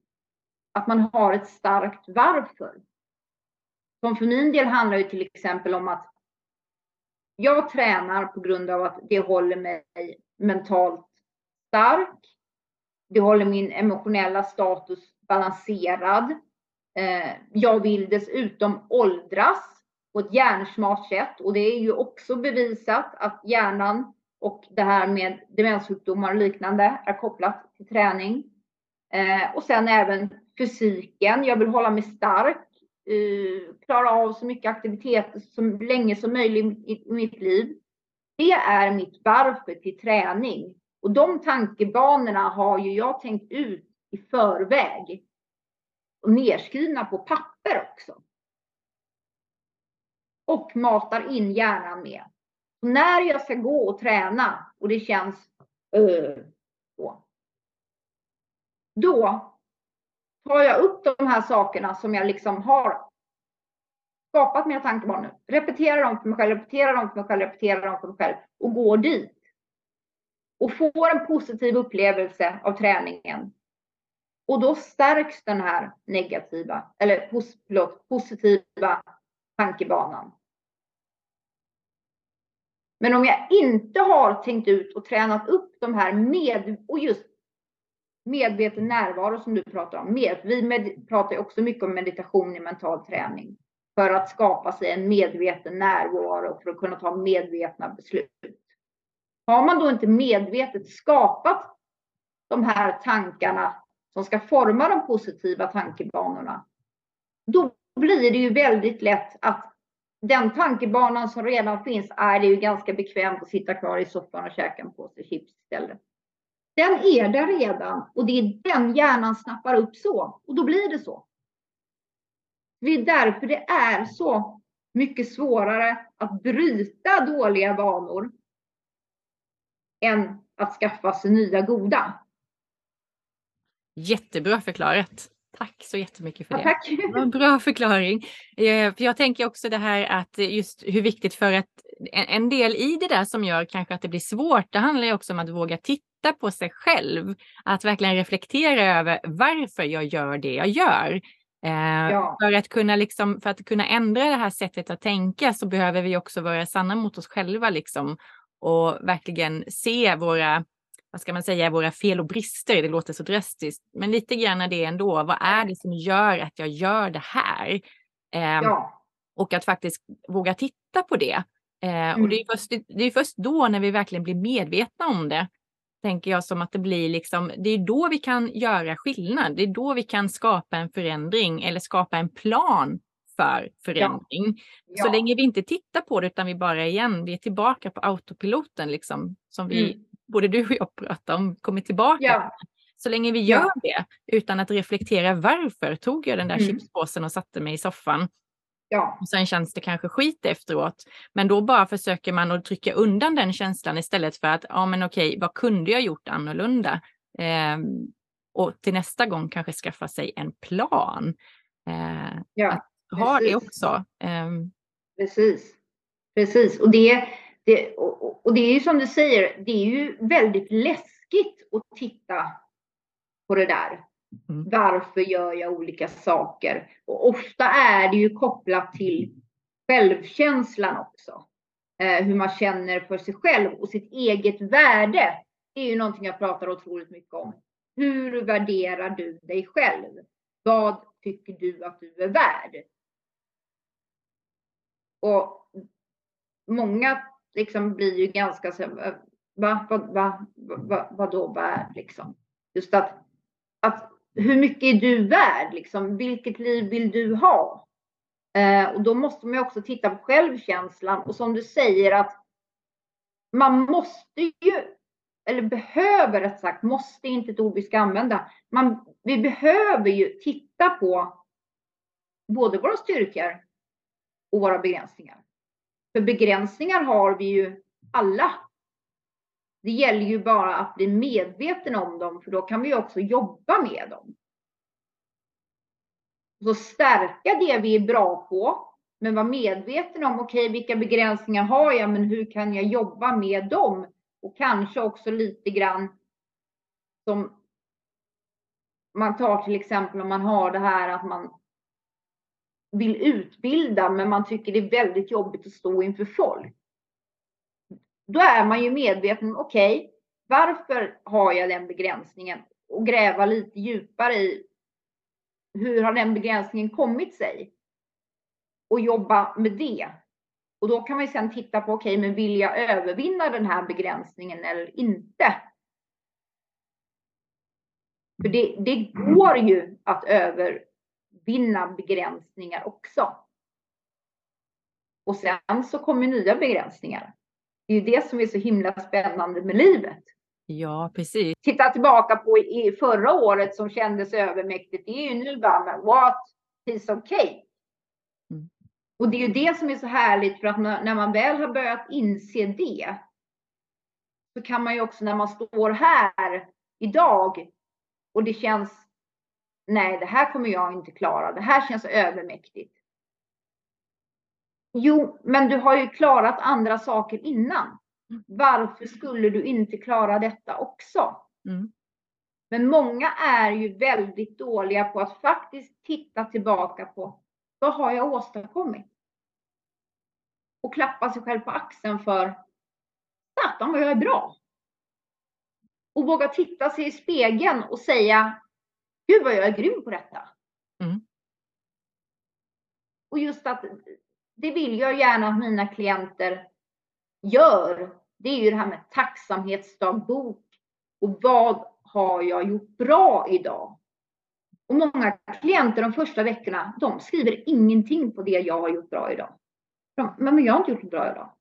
Speaker 2: Att man har ett starkt varför. Som för min del handlar det till exempel om att jag tränar på grund av att det håller mig mentalt stark. det håller min emotionella status balanserad. Eh, jag vill dessutom åldras på ett hjärnsmart sätt och det är ju också bevisat att hjärnan och det här med demenssjukdomar och liknande är kopplat till träning. Eh, och sen även fysiken. Jag vill hålla mig stark, klara av så mycket aktiviteter så länge som möjligt i, mitt liv. Det är mitt varför till träning. Och de tankebanorna har ju jag tänkt ut i förväg. Och nerskrivna på papper också. Och matar in hjärnan med. Så när jag ska gå och träna och det känns uh, då. Då tar jag upp de här sakerna som jag liksom har skapat mina tankebanor. Repeterar dem för mig själv, repeterar dem för mig själv, repeterar dem för mig själv och går dit. Och får en positiv upplevelse av träningen. Och då stärks den här negativa, eller förlåt, positiva tankebanan. Men om jag inte har tänkt ut och tränat upp de här med, och just medveten närvaro som du pratar om. Med, vi med, pratar också mycket om meditation i mental träning för att skapa sig en medveten närvaro för att kunna ta medvetna beslut. Har man då inte medvetet skapat de här tankarna som ska forma de positiva tankebanorna, då blir det ju väldigt lätt att den tankebanan som redan finns är det ju ganska bekvämt att sitta kvar i soffan och käka en påse chips istället. Den är där redan och det är den hjärnan snappar upp så och då blir det så. Det är därför det är så mycket svårare att bryta dåliga vanor än att skaffa sig nya goda.
Speaker 1: Jättebra förklarat. Tack så jättemycket för det.
Speaker 2: Ja,
Speaker 1: det bra [LAUGHS] förklaring. Eh, för jag tänker också det här att just hur viktigt för att en del i det där som gör kanske att det blir svårt, det handlar ju också om att våga titta på sig själv. Att verkligen reflektera över varför jag gör det jag gör. Eh, ja. För, att kunna liksom, för att kunna ändra det här sättet att tänka så behöver vi också vara sanna mot oss själva liksom, och verkligen se våra vad ska man säga, våra fel och brister. Det låter så drastiskt, men lite grann det ändå. Vad är det som gör att jag gör det här? Eh, ja. Och att faktiskt våga titta på det. Eh, mm. Och det är, först, det är först då när vi verkligen blir medvetna om det, tänker jag som att det blir liksom, det är då vi kan göra skillnad. Det är då vi kan skapa en förändring eller skapa en plan för förändring. Ja. Ja. Så länge vi inte tittar på det utan vi bara igen, vi är tillbaka på autopiloten liksom, som vi mm både du och jag pratar om kommer tillbaka. Ja. Så länge vi gör ja. det utan att reflektera varför tog jag den där mm. chipspåsen och satte mig i soffan. Ja. Och sen känns det kanske skit efteråt. Men då bara försöker man att trycka undan den känslan istället för att, ja men okej, vad kunde jag gjort annorlunda? Eh, och till nästa gång kanske skaffa sig en plan. Eh, ja, att ha det också. Eh.
Speaker 2: Precis. Precis. Och det, det, och, och, det är ju som du säger, det är ju väldigt läskigt att titta på det där. Mm. Varför gör jag olika saker? Och ofta är det ju kopplat till självkänslan också. Eh, hur man känner för sig själv och sitt eget värde. Det är ju någonting jag pratar otroligt mycket om. Hur värderar du dig själv? Vad tycker du att du är värd? Och många liksom blir ju ganska så va, va, va, va, vadå värd liksom? Just att, att hur mycket är du värd liksom? Vilket liv vill du ha? Eh, och då måste man ju också titta på självkänslan och som du säger att man måste ju, eller behöver rätt sagt, måste inte ett ord vi ska använda. Man, vi behöver ju titta på både våra styrkor och våra begränsningar. För begränsningar har vi ju alla. Det gäller ju bara att bli medveten om dem, för då kan vi också jobba med dem. Så stärka det vi är bra på, men vara medveten om, okej, okay, vilka begränsningar har jag, men hur kan jag jobba med dem? Och kanske också lite grann som man tar till exempel om man har det här att man vill utbilda men man tycker det är väldigt jobbigt att stå inför folk. Då är man ju medveten, okej, okay, varför har jag den begränsningen? och gräva lite djupare i hur har den begränsningen kommit sig? Och jobba med det. Och då kan man sedan titta på, okej, okay, men vill jag övervinna den här begränsningen eller inte? För det, det går ju att övervinna begränsningar också. Och sen så kommer nya begränsningar. Det är ju det som är så himla spännande med livet.
Speaker 1: Ja, precis.
Speaker 2: Titta tillbaka på i förra året som kändes övermäktigt. Det är ju nu bara, men what piece of cake. Mm. Och det är ju det som är så härligt för att när man väl har börjat inse det så kan man ju också när man står här idag och det känns nej, det här kommer jag inte klara. Det här känns övermäktigt. Jo, men du har ju klarat andra saker innan. Varför skulle du inte klara detta också? Mm. Men många är ju väldigt dåliga på att faktiskt titta tillbaka på vad har jag åstadkommit? Och klappa sig själv på axeln för satan vad jag är bra. Och våga titta sig i spegeln och säga Gud vad jag är grym på detta. Mm. Och just att det vill jag gärna att mina klienter gör. Det är ju det här med tacksamhetsdagbok och vad har jag gjort bra idag? Och många klienter de första veckorna, de skriver ingenting på det jag har gjort bra idag. De, men jag har inte gjort något bra idag.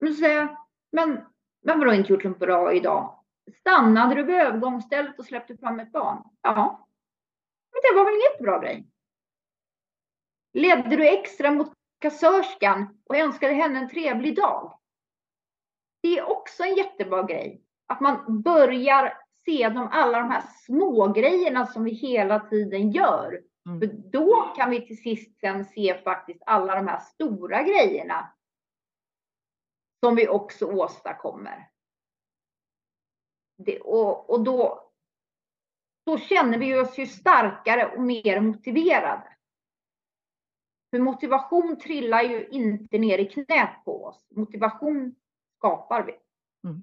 Speaker 2: Men så säger jag, men, men vadå inte gjort något bra idag? Stannade du vid övergångsstället och släppte fram ett barn? Ja. Men det var väl en jättebra grej? Ledde du extra mot kassörskan och önskade henne en trevlig dag? Det är också en jättebra grej. Att man börjar se de, alla de här små grejerna som vi hela tiden gör. Mm. För då kan vi till sist sen se faktiskt alla de här stora grejerna som vi också åstadkommer. Det, och, och då, då känner vi oss ju starkare och mer motiverade. För motivation trillar ju inte ner i knät på oss. Motivation skapar vi. Mm.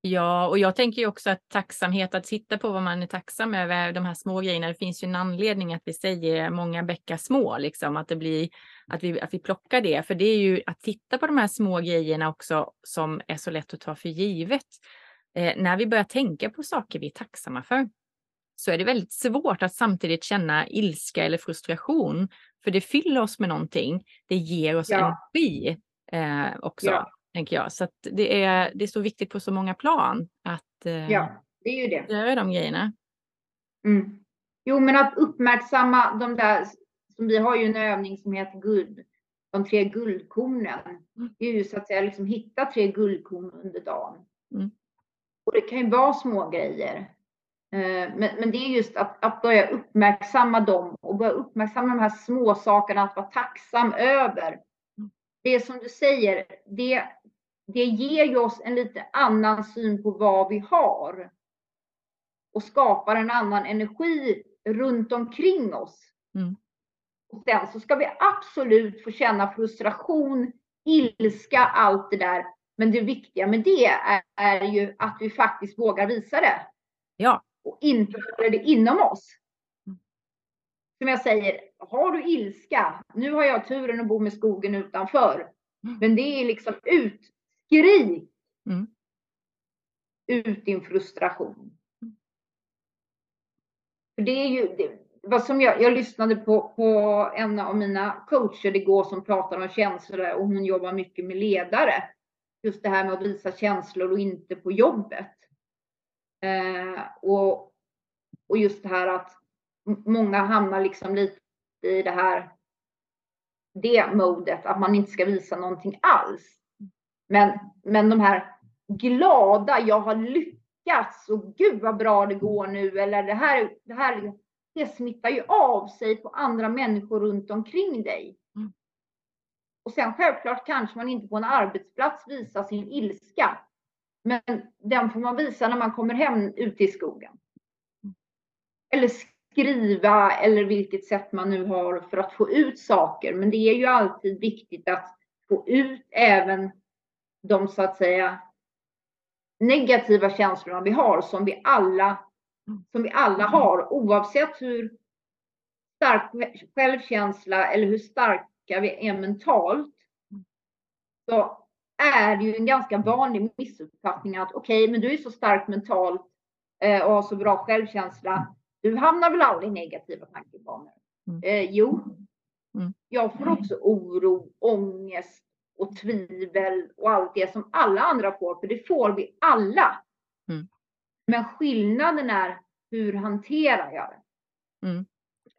Speaker 1: Ja, och jag tänker ju också att tacksamhet, att titta på vad man är tacksam över, de här små grejerna. Det finns ju en anledning att vi säger många bäckar små, liksom, att det blir att vi, att vi plockar det. För det är ju att titta på de här små grejerna också som är så lätt att ta för givet. Eh, när vi börjar tänka på saker vi är tacksamma för så är det väldigt svårt att samtidigt känna ilska eller frustration. För det fyller oss med någonting. Det ger oss ja. energi eh, också, ja. tänker jag. Så det, är, det är så viktigt på så många plan att
Speaker 2: eh, ja, det är ju det.
Speaker 1: göra de grejerna.
Speaker 2: Mm. Jo, men att uppmärksamma de där, som vi har ju en övning som heter guld, de tre guldkornen. Mm. Det är ju så att säga liksom hitta tre guldkorn under dagen. Mm. Och det kan ju vara små grejer. Eh, men, men det är just att, att börja uppmärksamma dem och börja uppmärksamma de här små sakerna att vara tacksam över. Det som du säger, det, det ger ju oss en lite annan syn på vad vi har. Och skapar en annan energi runt omkring oss. Mm. Och sen så ska vi absolut få känna frustration, ilska, allt det där. Men det viktiga med det är, är ju att vi faktiskt vågar visa det.
Speaker 1: Ja
Speaker 2: och inte håller det inom oss. Som jag säger, har du ilska, nu har jag turen att bo med skogen utanför, mm. men det är liksom ut, skrik mm. ut din frustration. För det är ju, det, vad som jag, jag lyssnade på, på en av mina coacher igår som pratar om känslor och hon jobbar mycket med ledare. Just det här med att visa känslor och inte på jobbet. Eh, och, och just det här att många hamnar liksom lite i det här det modet att man inte ska visa någonting alls. Men, men de här glada, jag har lyckats och gud vad bra det går nu eller det här, det här liksom, det smittar ju av sig på andra människor runt omkring dig. Och sen självklart kanske man inte på en arbetsplats visar sin ilska. Men den får man visa när man kommer hem ute i skogen. Eller skriva eller vilket sätt man nu har för att få ut saker. Men det är ju alltid viktigt att få ut även de så att säga negativa känslorna vi har som vi alla, som vi alla har oavsett hur stark självkänsla eller hur starka vi är mentalt. Så är det ju en ganska vanlig missuppfattning att okej, okay, men du är så stark mentalt eh, och har så bra självkänsla. Du hamnar väl aldrig i negativa tankebanor? Mm. Eh, jo, mm. jag får också oro, ångest och tvivel och allt det som alla andra får, för det får vi alla. Mm. Men skillnaden är hur hanterar jag det?
Speaker 1: Mm.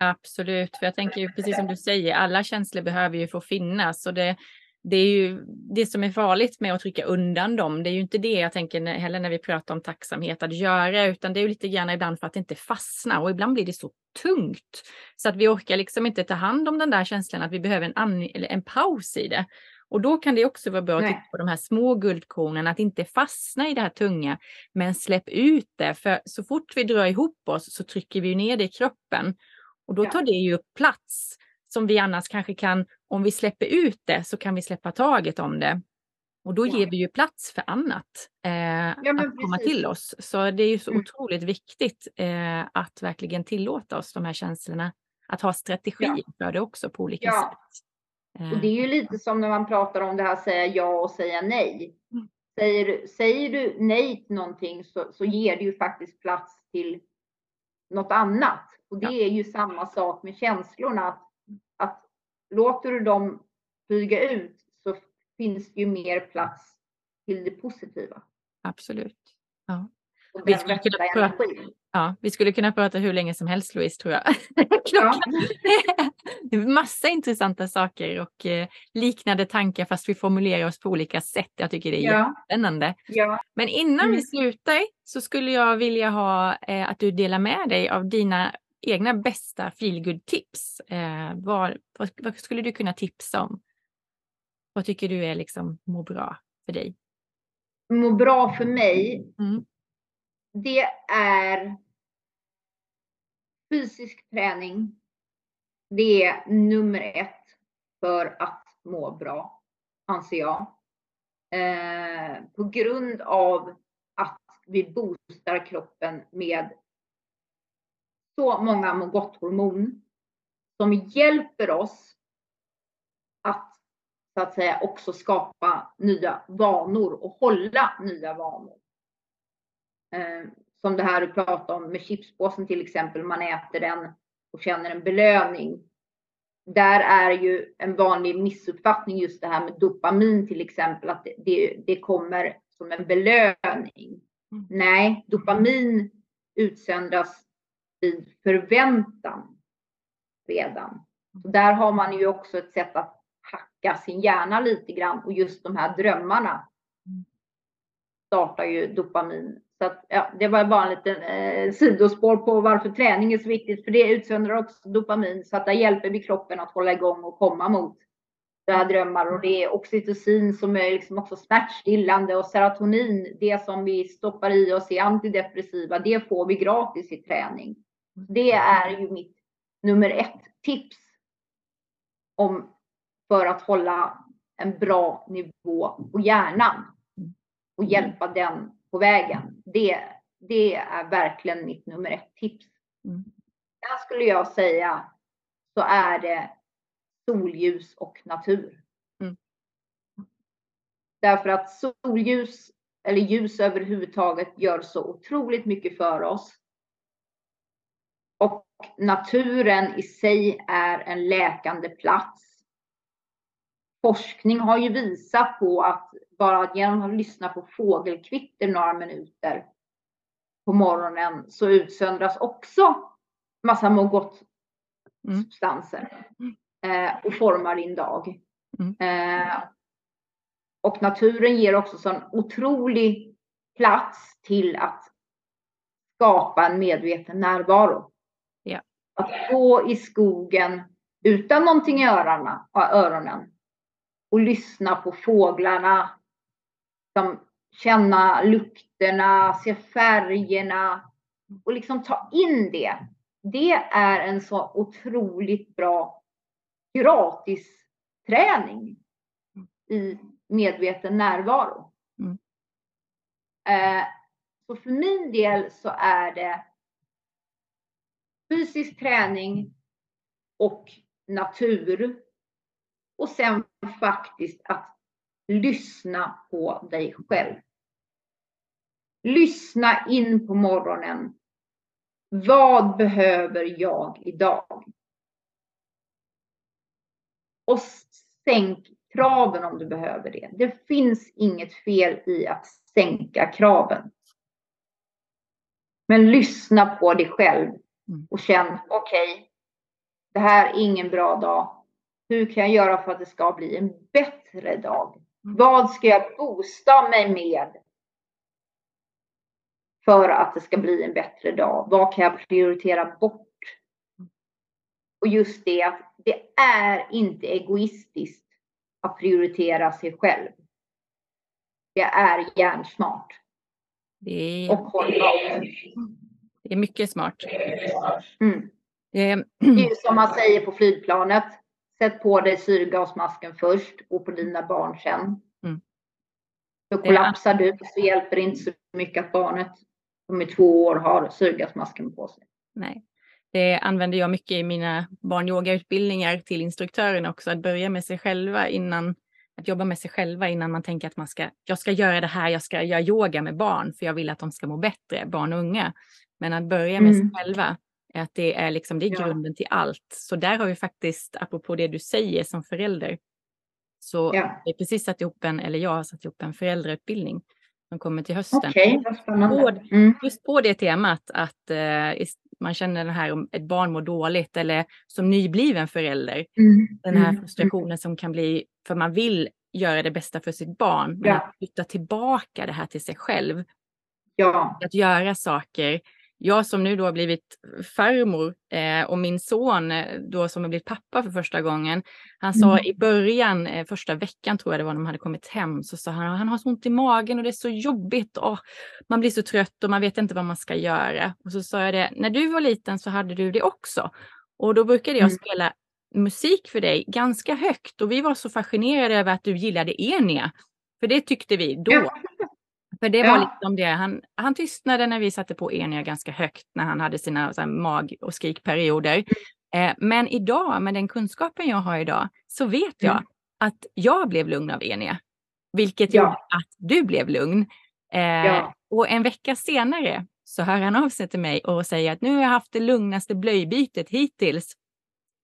Speaker 1: Absolut, för jag tänker ju precis som du säger, alla känslor behöver ju få finnas och det, det är ju det som är farligt med att trycka undan dem. Det är ju inte det jag tänker när, heller när vi pratar om tacksamhet att göra, utan det är ju lite grann ibland för att inte fastnar och ibland blir det så tungt så att vi orkar liksom inte ta hand om den där känslan att vi behöver en, eller en paus i det. Och då kan det också vara bra att titta på de här små guldkornen, att inte fastna i det här tunga, men släpp ut det. För så fort vi drar ihop oss så trycker vi ner det i kroppen och då tar det ju plats som vi annars kanske kan, om vi släpper ut det så kan vi släppa taget om det. Och då ja. ger vi ju plats för annat eh, ja, att komma till oss. Så det är ju så mm. otroligt viktigt eh, att verkligen tillåta oss de här känslorna. Att ha strategi ja. för det också på olika sätt.
Speaker 2: Och det är ju eh, lite som när man pratar om det här säga ja och säga nej. Mm. Säger, säger du nej till någonting så, så ger det ju faktiskt plats till något annat. Och det är ju samma sak med känslorna. Att, att låter du dem flyga ut så finns det ju mer plats till det positiva.
Speaker 1: Absolut. Ja. Vi skulle, kunna prata, ja, vi skulle kunna prata hur länge som helst Louise tror jag. [LAUGHS] ja. [LAUGHS] Massa intressanta saker och eh, liknande tankar fast vi formulerar oss på olika sätt. Jag tycker det är ja. jättespännande. Ja. Men innan mm. vi slutar så skulle jag vilja ha eh, att du delar med dig av dina egna bästa feelgood tips. Eh, vad, vad, vad, skulle du kunna tipsa om? Vad tycker du är liksom må bra för dig?
Speaker 2: Må bra för mig? Mm. Det är fysisk träning. Det är nummer ett för att må bra, anser jag. Eh, på grund av att vi boostar kroppen med så många må gott-hormon som hjälper oss att så att säga också skapa nya vanor och hålla nya vanor. Eh, som det här du pratade om med chipspåsen till exempel, man äter den och känner en belöning. Där är ju en vanlig missuppfattning just det här med dopamin till exempel, att det, det, det kommer som en belöning. Mm. Nej, dopamin utsöndras vid förväntan redan. Så där har man ju också ett sätt att hacka sin hjärna lite grann och just de här drömmarna startar ju dopamin. Så att, ja, det var bara en liten eh, sidospår på varför träning är så viktigt, för det utsöndrar också dopamin så att där hjälper vi kroppen att hålla igång och komma mot det här drömmar och det är oxytocin som är liksom också smärtstillande och serotonin, det som vi stoppar i oss i antidepressiva, det får vi gratis i träning. Det är ju mitt nummer ett tips om för att hålla en bra nivå på hjärnan och hjälpa den på vägen. Det, det är verkligen mitt nummer ett tips. Mm. Där skulle jag säga så är det solljus och natur. Mm. Därför att solljus eller ljus överhuvudtaget gör så otroligt mycket för oss. Och naturen i sig är en läkande plats. Forskning har ju visat på att bara genom att lyssna på fågelkvitter några minuter på morgonen så utsöndras också massa må gott mm. substanser mm. eh, och formar din dag. Mm. Eh, och naturen ger också sån otrolig plats till att skapa en medveten närvaro. Att gå i skogen utan någonting i öronen, öronen och lyssna på fåglarna. Som känna lukterna, se färgerna och liksom ta in det. Det är en så otroligt bra gratis träning i medveten närvaro. Mm. Eh, så för min del så är det fysisk träning och natur. Och sen faktiskt att lyssna på dig själv. Lyssna in på morgonen. Vad behöver jag idag? Och sänk kraven om du behöver det. Det finns inget fel i att sänka kraven. Men lyssna på dig själv mm. och känn, okej, okay, det här är ingen bra dag. Hur kan jag göra för att det ska bli en bättre dag? Mm. Vad ska jag boosta mig med för att det ska bli en bättre dag? Vad kan jag prioritera bort? Och just det att det är inte egoistiskt att prioritera sig själv. Det är hjärnsmart.
Speaker 1: Det är, och hållbart. Det är mycket smart.
Speaker 2: Mm. Det är som man säger på flygplanet. Sätt på dig syrgasmasken först och på dina barn sen. Mm. Då kollapsar du så hjälper det inte så mycket att barnet som är två år har syrgasmasken på sig.
Speaker 1: Nej. Det använder jag mycket i mina barnyogautbildningar till instruktörerna också, att börja med sig själva innan, att jobba med sig själva innan man tänker att man ska, jag ska göra det här, jag ska göra yoga med barn för jag vill att de ska må bättre, barn och unga. Men att börja med mm. sig själva, att det är, liksom, det är grunden ja. till allt. Så där har vi faktiskt, apropå det du säger som förälder, så ja. vi precis satt ihop en, eller jag har satt ihop en föräldrautbildning som kommer till hösten.
Speaker 2: Okay, spännande. Mm.
Speaker 1: Just på det temat att eh, man känner det här om ett barn mår dåligt eller som nybliven förälder. Mm. Den här mm. frustrationen som kan bli för man vill göra det bästa för sitt barn. Men ja. att flytta tillbaka det här till sig själv.
Speaker 2: Ja.
Speaker 1: Att göra saker jag som nu då har blivit farmor eh, och min son eh, då som har blivit pappa för första gången. Han sa mm. i början, eh, första veckan tror jag det var när de hade kommit hem, så sa han han har så ont i magen och det är så jobbigt och man blir så trött och man vet inte vad man ska göra. Och så sa jag det, när du var liten så hade du det också. Och då brukade jag mm. spela musik för dig ganska högt och vi var så fascinerade över att du gillade Enia. För det tyckte vi då. För det var ja. liksom det, han, han tystnade när vi satte på Enia ganska högt när han hade sina här, mag och skrikperioder. Eh, men idag, med den kunskapen jag har idag, så vet jag mm. att jag blev lugn av Enia. Vilket ja. gjorde att du blev lugn. Eh, ja. Och en vecka senare så hör han av sig till mig och säger att nu har jag haft det lugnaste blöjbytet hittills.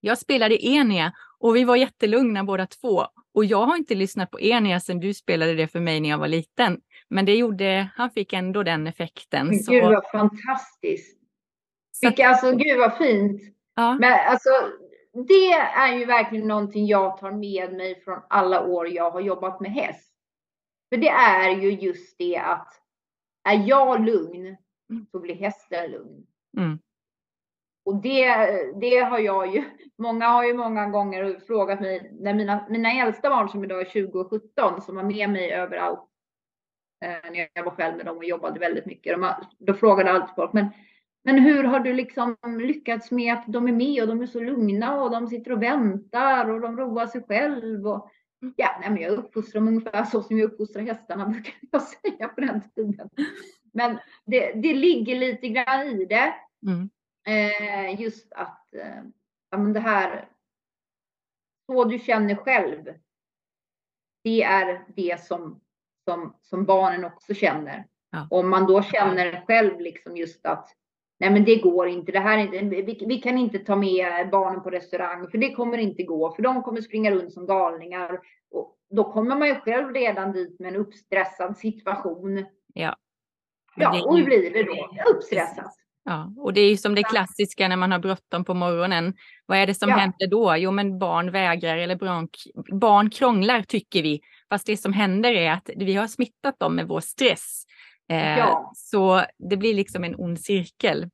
Speaker 1: Jag spelade Enia och vi var jättelugna båda två. Och jag har inte lyssnat på Enia sedan du spelade det för mig när jag var liten. Men det gjorde, han fick ändå den effekten.
Speaker 2: Men så... Gud vad fantastiskt. Så... Vilka, alltså gud vad fint. Ja. Men alltså, det är ju verkligen någonting jag tar med mig från alla år jag har jobbat med häst. För det är ju just det att är jag lugn mm. så blir hästen lugn. Mm. Och det, det har jag ju, många har ju många gånger frågat mig, när mina, mina äldsta barn som idag är 20 och 17 som var med mig överallt Eh, när jag var själv med dem och jobbade väldigt mycket. De, då frågade alltid folk, men, men hur har du liksom lyckats med att de är med och de är så lugna och de sitter och väntar och de roar sig själv? Och, ja, nej, men jag uppfostrar dem ungefär så som jag uppfostrar hästarna, [LAUGHS] brukar jag säga på den tiden. Men det, det ligger lite grann i det. Mm. Eh, just att eh, ja, men det här, så du känner själv, det är det som som, som barnen också känner. Ja. Om man då känner själv liksom just att nej men det går inte, det här är inte vi, vi, kan inte ta med barnen på restaurang för det kommer inte gå för de kommer springa runt som galningar. Och då kommer man ju själv redan dit med en uppstressad situation.
Speaker 1: Ja.
Speaker 2: Ja, och hur blir det då? Uppstressat.
Speaker 1: Ja, och det är ju som det klassiska när man har bråttom på morgonen. Vad är det som ja. händer då? Jo, men barn vägrar eller barn, barn krånglar tycker vi. Fast det som händer är att vi har smittat dem med vår stress. Eh, ja. Så det blir liksom en ond cirkel.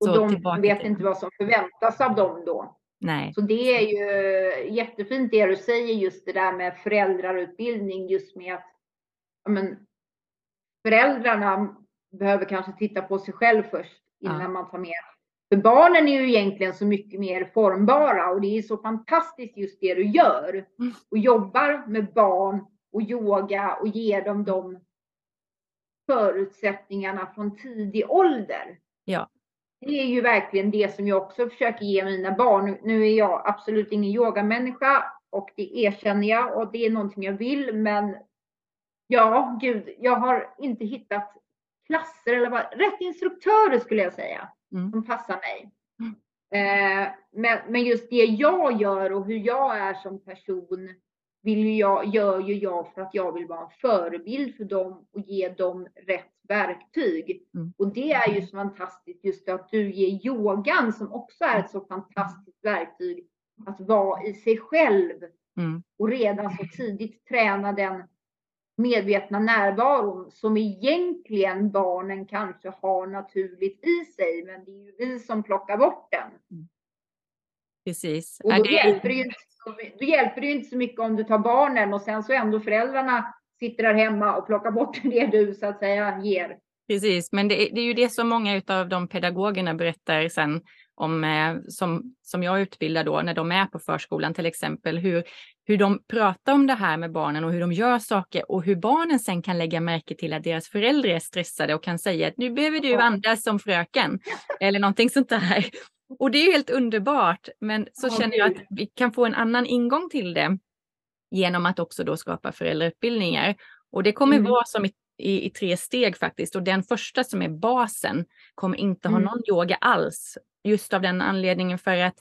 Speaker 2: Och så de vet inte vad som förväntas av dem då.
Speaker 1: Nej.
Speaker 2: Så det är ju jättefint det du säger just det där med föräldrarutbildning just med att men, föräldrarna behöver kanske titta på sig själv först innan ja. man tar med. För barnen är ju egentligen så mycket mer formbara och det är så fantastiskt just det du gör. Mm. Och jobbar med barn och yoga och ger dem de förutsättningarna från tidig ålder.
Speaker 1: Ja.
Speaker 2: Det är ju verkligen det som jag också försöker ge mina barn. Nu är jag absolut ingen yogamänniska och det erkänner jag och det är någonting jag vill. Men ja, gud, jag har inte hittat klasser eller vad, rätt instruktörer skulle jag säga, mm. som passar mig. Mm. Eh, men, men just det jag gör och hur jag är som person vill jag, gör ju jag för att jag vill vara en förebild för dem och ge dem rätt verktyg. Mm. Och det är ju så fantastiskt just att du ger yogan som också är ett så fantastiskt verktyg att vara i sig själv mm. och redan så tidigt träna den medvetna närvaron som egentligen barnen kanske har naturligt i sig, men det är ju vi som plockar bort den. Mm.
Speaker 1: Precis.
Speaker 2: Och då, det... hjälper det inte, då hjälper det ju inte så mycket om du tar barnen och sen så ändå föräldrarna sitter där hemma och plockar bort [LAUGHS] det du så att säga ger.
Speaker 1: Precis, men det är, det är ju det som många av de pedagogerna berättar sen om, eh, som, som jag utbildar då när de är på förskolan till exempel, hur, hur de pratar om det här med barnen och hur de gör saker och hur barnen sen kan lägga märke till att deras föräldrar är stressade och kan säga att nu behöver du andas som fröken eller någonting sånt där. Och det är helt underbart, men så känner jag att vi kan få en annan ingång till det genom att också då skapa föräldrautbildningar. Och det kommer mm. vara som i, i, i, tre steg faktiskt. Och den första som är basen kommer inte ha mm. någon yoga alls. Just av den anledningen för att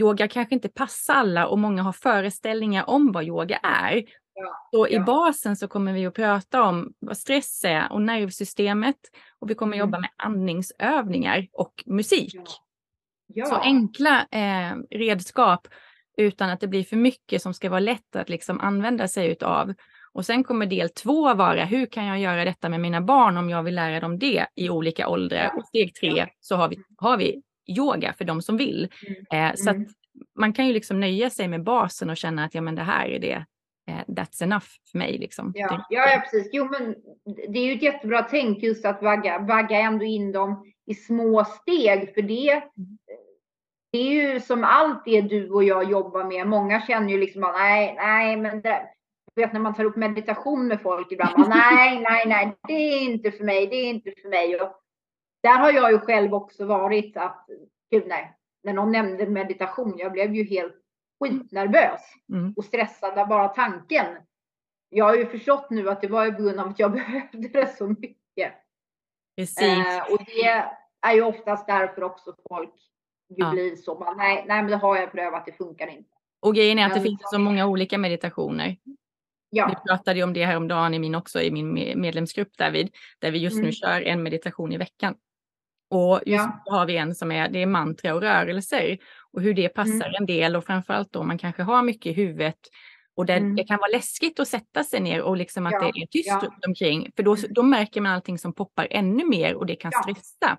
Speaker 1: yoga kanske inte passar alla och många har föreställningar om vad yoga är. Ja, så ja. i basen så kommer vi att prata om vad stress är och nervsystemet och vi kommer mm. jobba med andningsövningar och musik. Ja. Så enkla eh, redskap utan att det blir för mycket som ska vara lätt att liksom använda sig utav. Och sen kommer del två vara hur kan jag göra detta med mina barn om jag vill lära dem det i olika åldrar. Och steg tre så har vi, har vi yoga för de som vill. Mm. Eh, så att mm. man kan ju liksom nöja sig med basen och känna att ja, men det här är det. Eh, that's enough för mig. Liksom.
Speaker 2: Ja, ja, precis. Jo, men det är ju ett jättebra tänk just att vagga, vagga ändå in dem i små steg. För det, mm. det är ju som allt det du och jag jobbar med. Många känner ju liksom att nej, nej, men det, vet när man tar upp meditation med folk ibland. [LAUGHS] Nej, nej, nej, det är inte för mig. Det är inte för mig. Och där har jag ju själv också varit att, gud nej, när någon nämnde meditation, jag blev ju helt skitnervös mm. och stressad av bara tanken. Jag har ju förstått nu att det var på grund av att jag [LAUGHS] behövde det så mycket.
Speaker 1: Precis. Eh,
Speaker 2: och det är ju oftast därför också folk ju ja. blir så. Man, nej, nej, men det har jag prövat, det funkar inte.
Speaker 1: Och grejen är att det men, finns så många olika meditationer. Ja. Vi pratade ju om det här om dagen i min också i min medlemsgrupp David, där vi just mm. nu kör en meditation i veckan. Och just ja. har vi en som är, det är mantra och rörelser och hur det passar mm. en del och framförallt då man kanske har mycket i huvudet och det, mm. det kan vara läskigt att sätta sig ner och liksom att ja. det är tyst ja. runt omkring för då, mm. då märker man allting som poppar ännu mer och det kan stressa.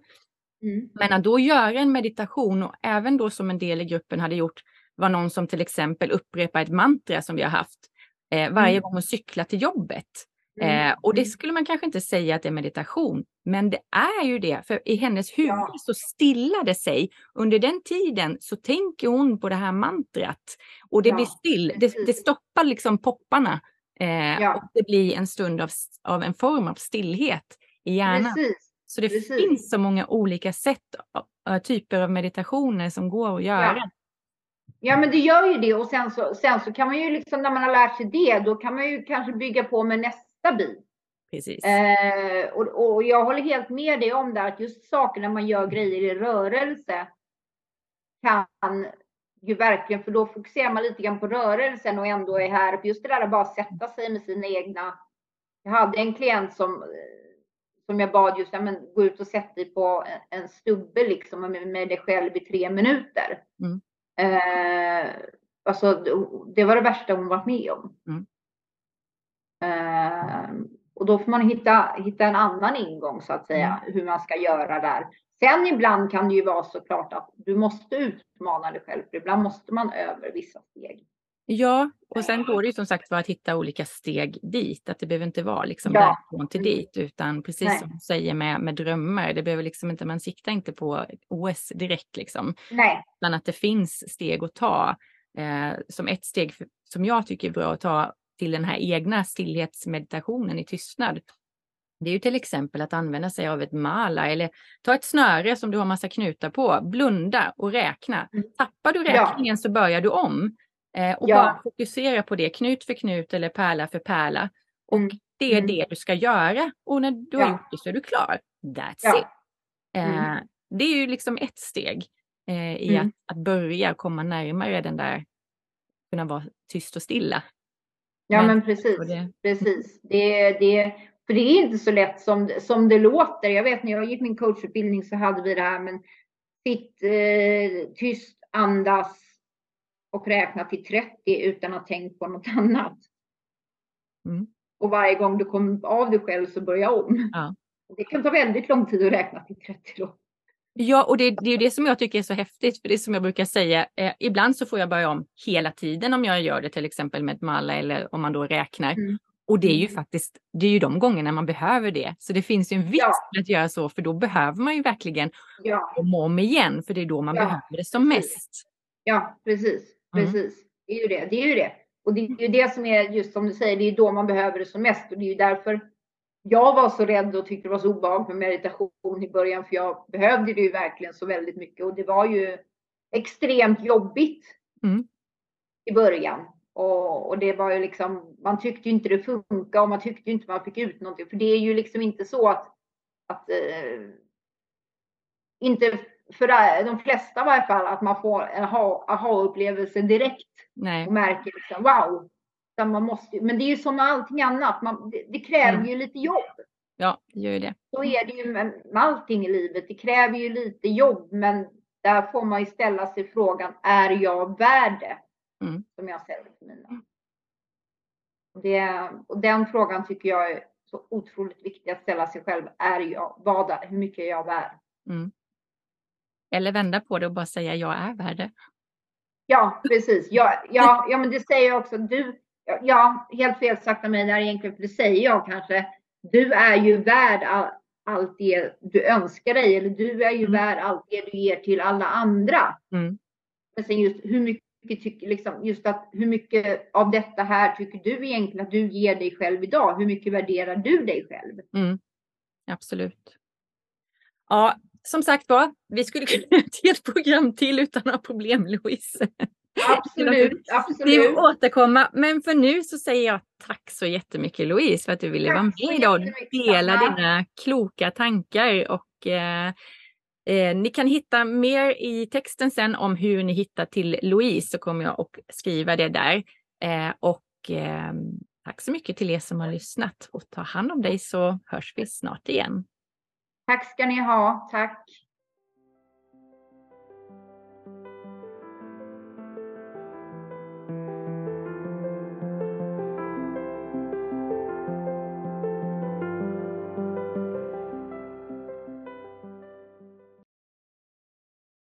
Speaker 1: Mm. Men att då göra en meditation och även då som en del i gruppen hade gjort var någon som till exempel upprepar ett mantra som vi har haft eh, varje mm. gång hon cyklar till jobbet. Mm. Eh, och det mm. skulle man kanske inte säga att det är meditation, men det är ju det. För i hennes huvud ja. så stillar det sig. Under den tiden så tänker hon på det här mantrat och det ja. blir still. Det, det, stoppar liksom popparna eh, ja. och det blir en stund av, av en form av stillhet i hjärnan. Precis. Så det Precis. finns så många olika sätt, typer av meditationer som går att göra.
Speaker 2: Ja, men det gör ju det och sen så, sen så kan man ju liksom när man har lärt sig det, då kan man ju kanske bygga på med nästa stabil.
Speaker 1: Precis.
Speaker 2: Eh, och, och, jag håller helt med dig om det, att just saker när man gör grejer i rörelse kan ju verkligen, för då fokuserar man lite grann på rörelsen och ändå är här. Just det där att bara sätta sig med sina egna. Jag hade en klient som, som jag bad just, ja, men, gå ut och sätta dig på en, en stubbe liksom med, med dig själv i tre minuter. Mm. Eh, alltså, det var det värsta hon varit med om. Mm. Ehm, och då får man hitta, hitta en annan ingång så att säga, mm. hur man ska göra där. Sen ibland kan det ju vara så klart att du måste utmana dig själv, för ibland måste man över vissa steg.
Speaker 1: Ja, och sen går det ju som sagt var att hitta olika steg dit, att det behöver inte vara liksom ja. därifrån till dit, utan precis Nej. som du säger med, med drömmar, det behöver liksom inte, man siktar inte på OS direkt liksom,
Speaker 2: Nej.
Speaker 1: utan att det finns steg att ta. Eh, som ett steg för, som jag tycker är bra att ta till den här egna stillhetsmeditationen i tystnad. det är ju till exempel att använda sig av ett mala eller ta ett snöre som du har massa knutar på, blunda och räkna. Mm. Tappar du räkningen ja. så börjar du om eh, och ja. bara fokusera på det, knut för knut eller pärla för pärla. Och mm. det är mm. det du ska göra och när du ja. har gjort det så är du klar. That's it. Eh, mm. det är ju liksom ett steg eh, i mm. att, att börja komma närmare den där, kunna vara tyst och stilla.
Speaker 2: Ja men, men precis, det... precis. Det, det, för det är inte så lätt som, som det låter. Jag vet när jag gick min coachutbildning så hade vi det här men sitt eh, tyst, andas och räkna till 30 utan att tänka på något [LAUGHS] annat. Mm. Och varje gång du kommer av dig själv så börja om. Ja. Det kan ta väldigt lång tid att räkna till 30 då.
Speaker 1: Ja, och det, det är det som jag tycker är så häftigt, för det är som jag brukar säga, eh, ibland så får jag börja om hela tiden om jag gör det till exempel med ett malla eller om man då räknar. Mm. Och det är ju mm. faktiskt, det är ju de gångerna man behöver det. Så det finns ju en vits ja. att göra så, för då behöver man ju verkligen ja. om och om igen, för det är då man ja. behöver det som precis. mest.
Speaker 2: Ja, precis, mm. precis. Det är ju det, det är ju det. Och det är ju det som är just som du säger, det är då man behöver det som mest och det är ju därför jag var så rädd och tyckte det var så obehagligt med meditation i början, för jag behövde det ju verkligen så väldigt mycket och det var ju extremt jobbigt mm. i början. Och, och, det var ju liksom, man tyckte inte det funkade och man tyckte inte man fick ut någonting. För det är ju liksom inte så att, att eh, inte för de flesta i varje fall, att man får en aha-upplevelse direkt Nej. och märker liksom wow. Man måste, men det är ju som med allting annat, man, det, det kräver mm. ju lite jobb.
Speaker 1: Ja, det gör ju det.
Speaker 2: Så är det ju med, med allting i livet. Det kräver ju lite jobb, men där får man ju ställa sig frågan, är jag värd det? Mm. Som jag ställer till mina. Det, och den frågan tycker jag är så otroligt viktig att ställa sig själv. Är jag, vad, hur mycket är jag värd? Mm.
Speaker 1: Eller vända på det och bara säga jag är värd det.
Speaker 2: Ja, precis. Ja, ja, ja, men det säger jag också. Du, ja, helt fel sagt av mig där egentligen, för det säger jag kanske. Du är ju värd all, allt det du önskar dig, eller du är ju mm. värd allt det du ger till alla andra. Mm. Men sen just hur mycket tycker, liksom, just att hur mycket av detta här tycker du egentligen att du ger dig själv idag? Hur mycket värderar du dig själv? Mm.
Speaker 1: Absolut. Ja, som sagt var, vi skulle kunna [LAUGHS] göra ett helt program till utan några problem, Louise.
Speaker 2: Absolut, absolut.
Speaker 1: Vi återkomma, men för nu så säger jag tack så jättemycket Louise för att du ville tack vara med idag och dela dina kloka tankar och eh, Eh, ni kan hitta mer i texten sen om hur ni hittar till Louise så kommer jag att skriva det där. Eh, och eh, tack så mycket till er som har lyssnat och ta hand om dig så hörs vi snart igen.
Speaker 2: Tack ska ni ha. Tack.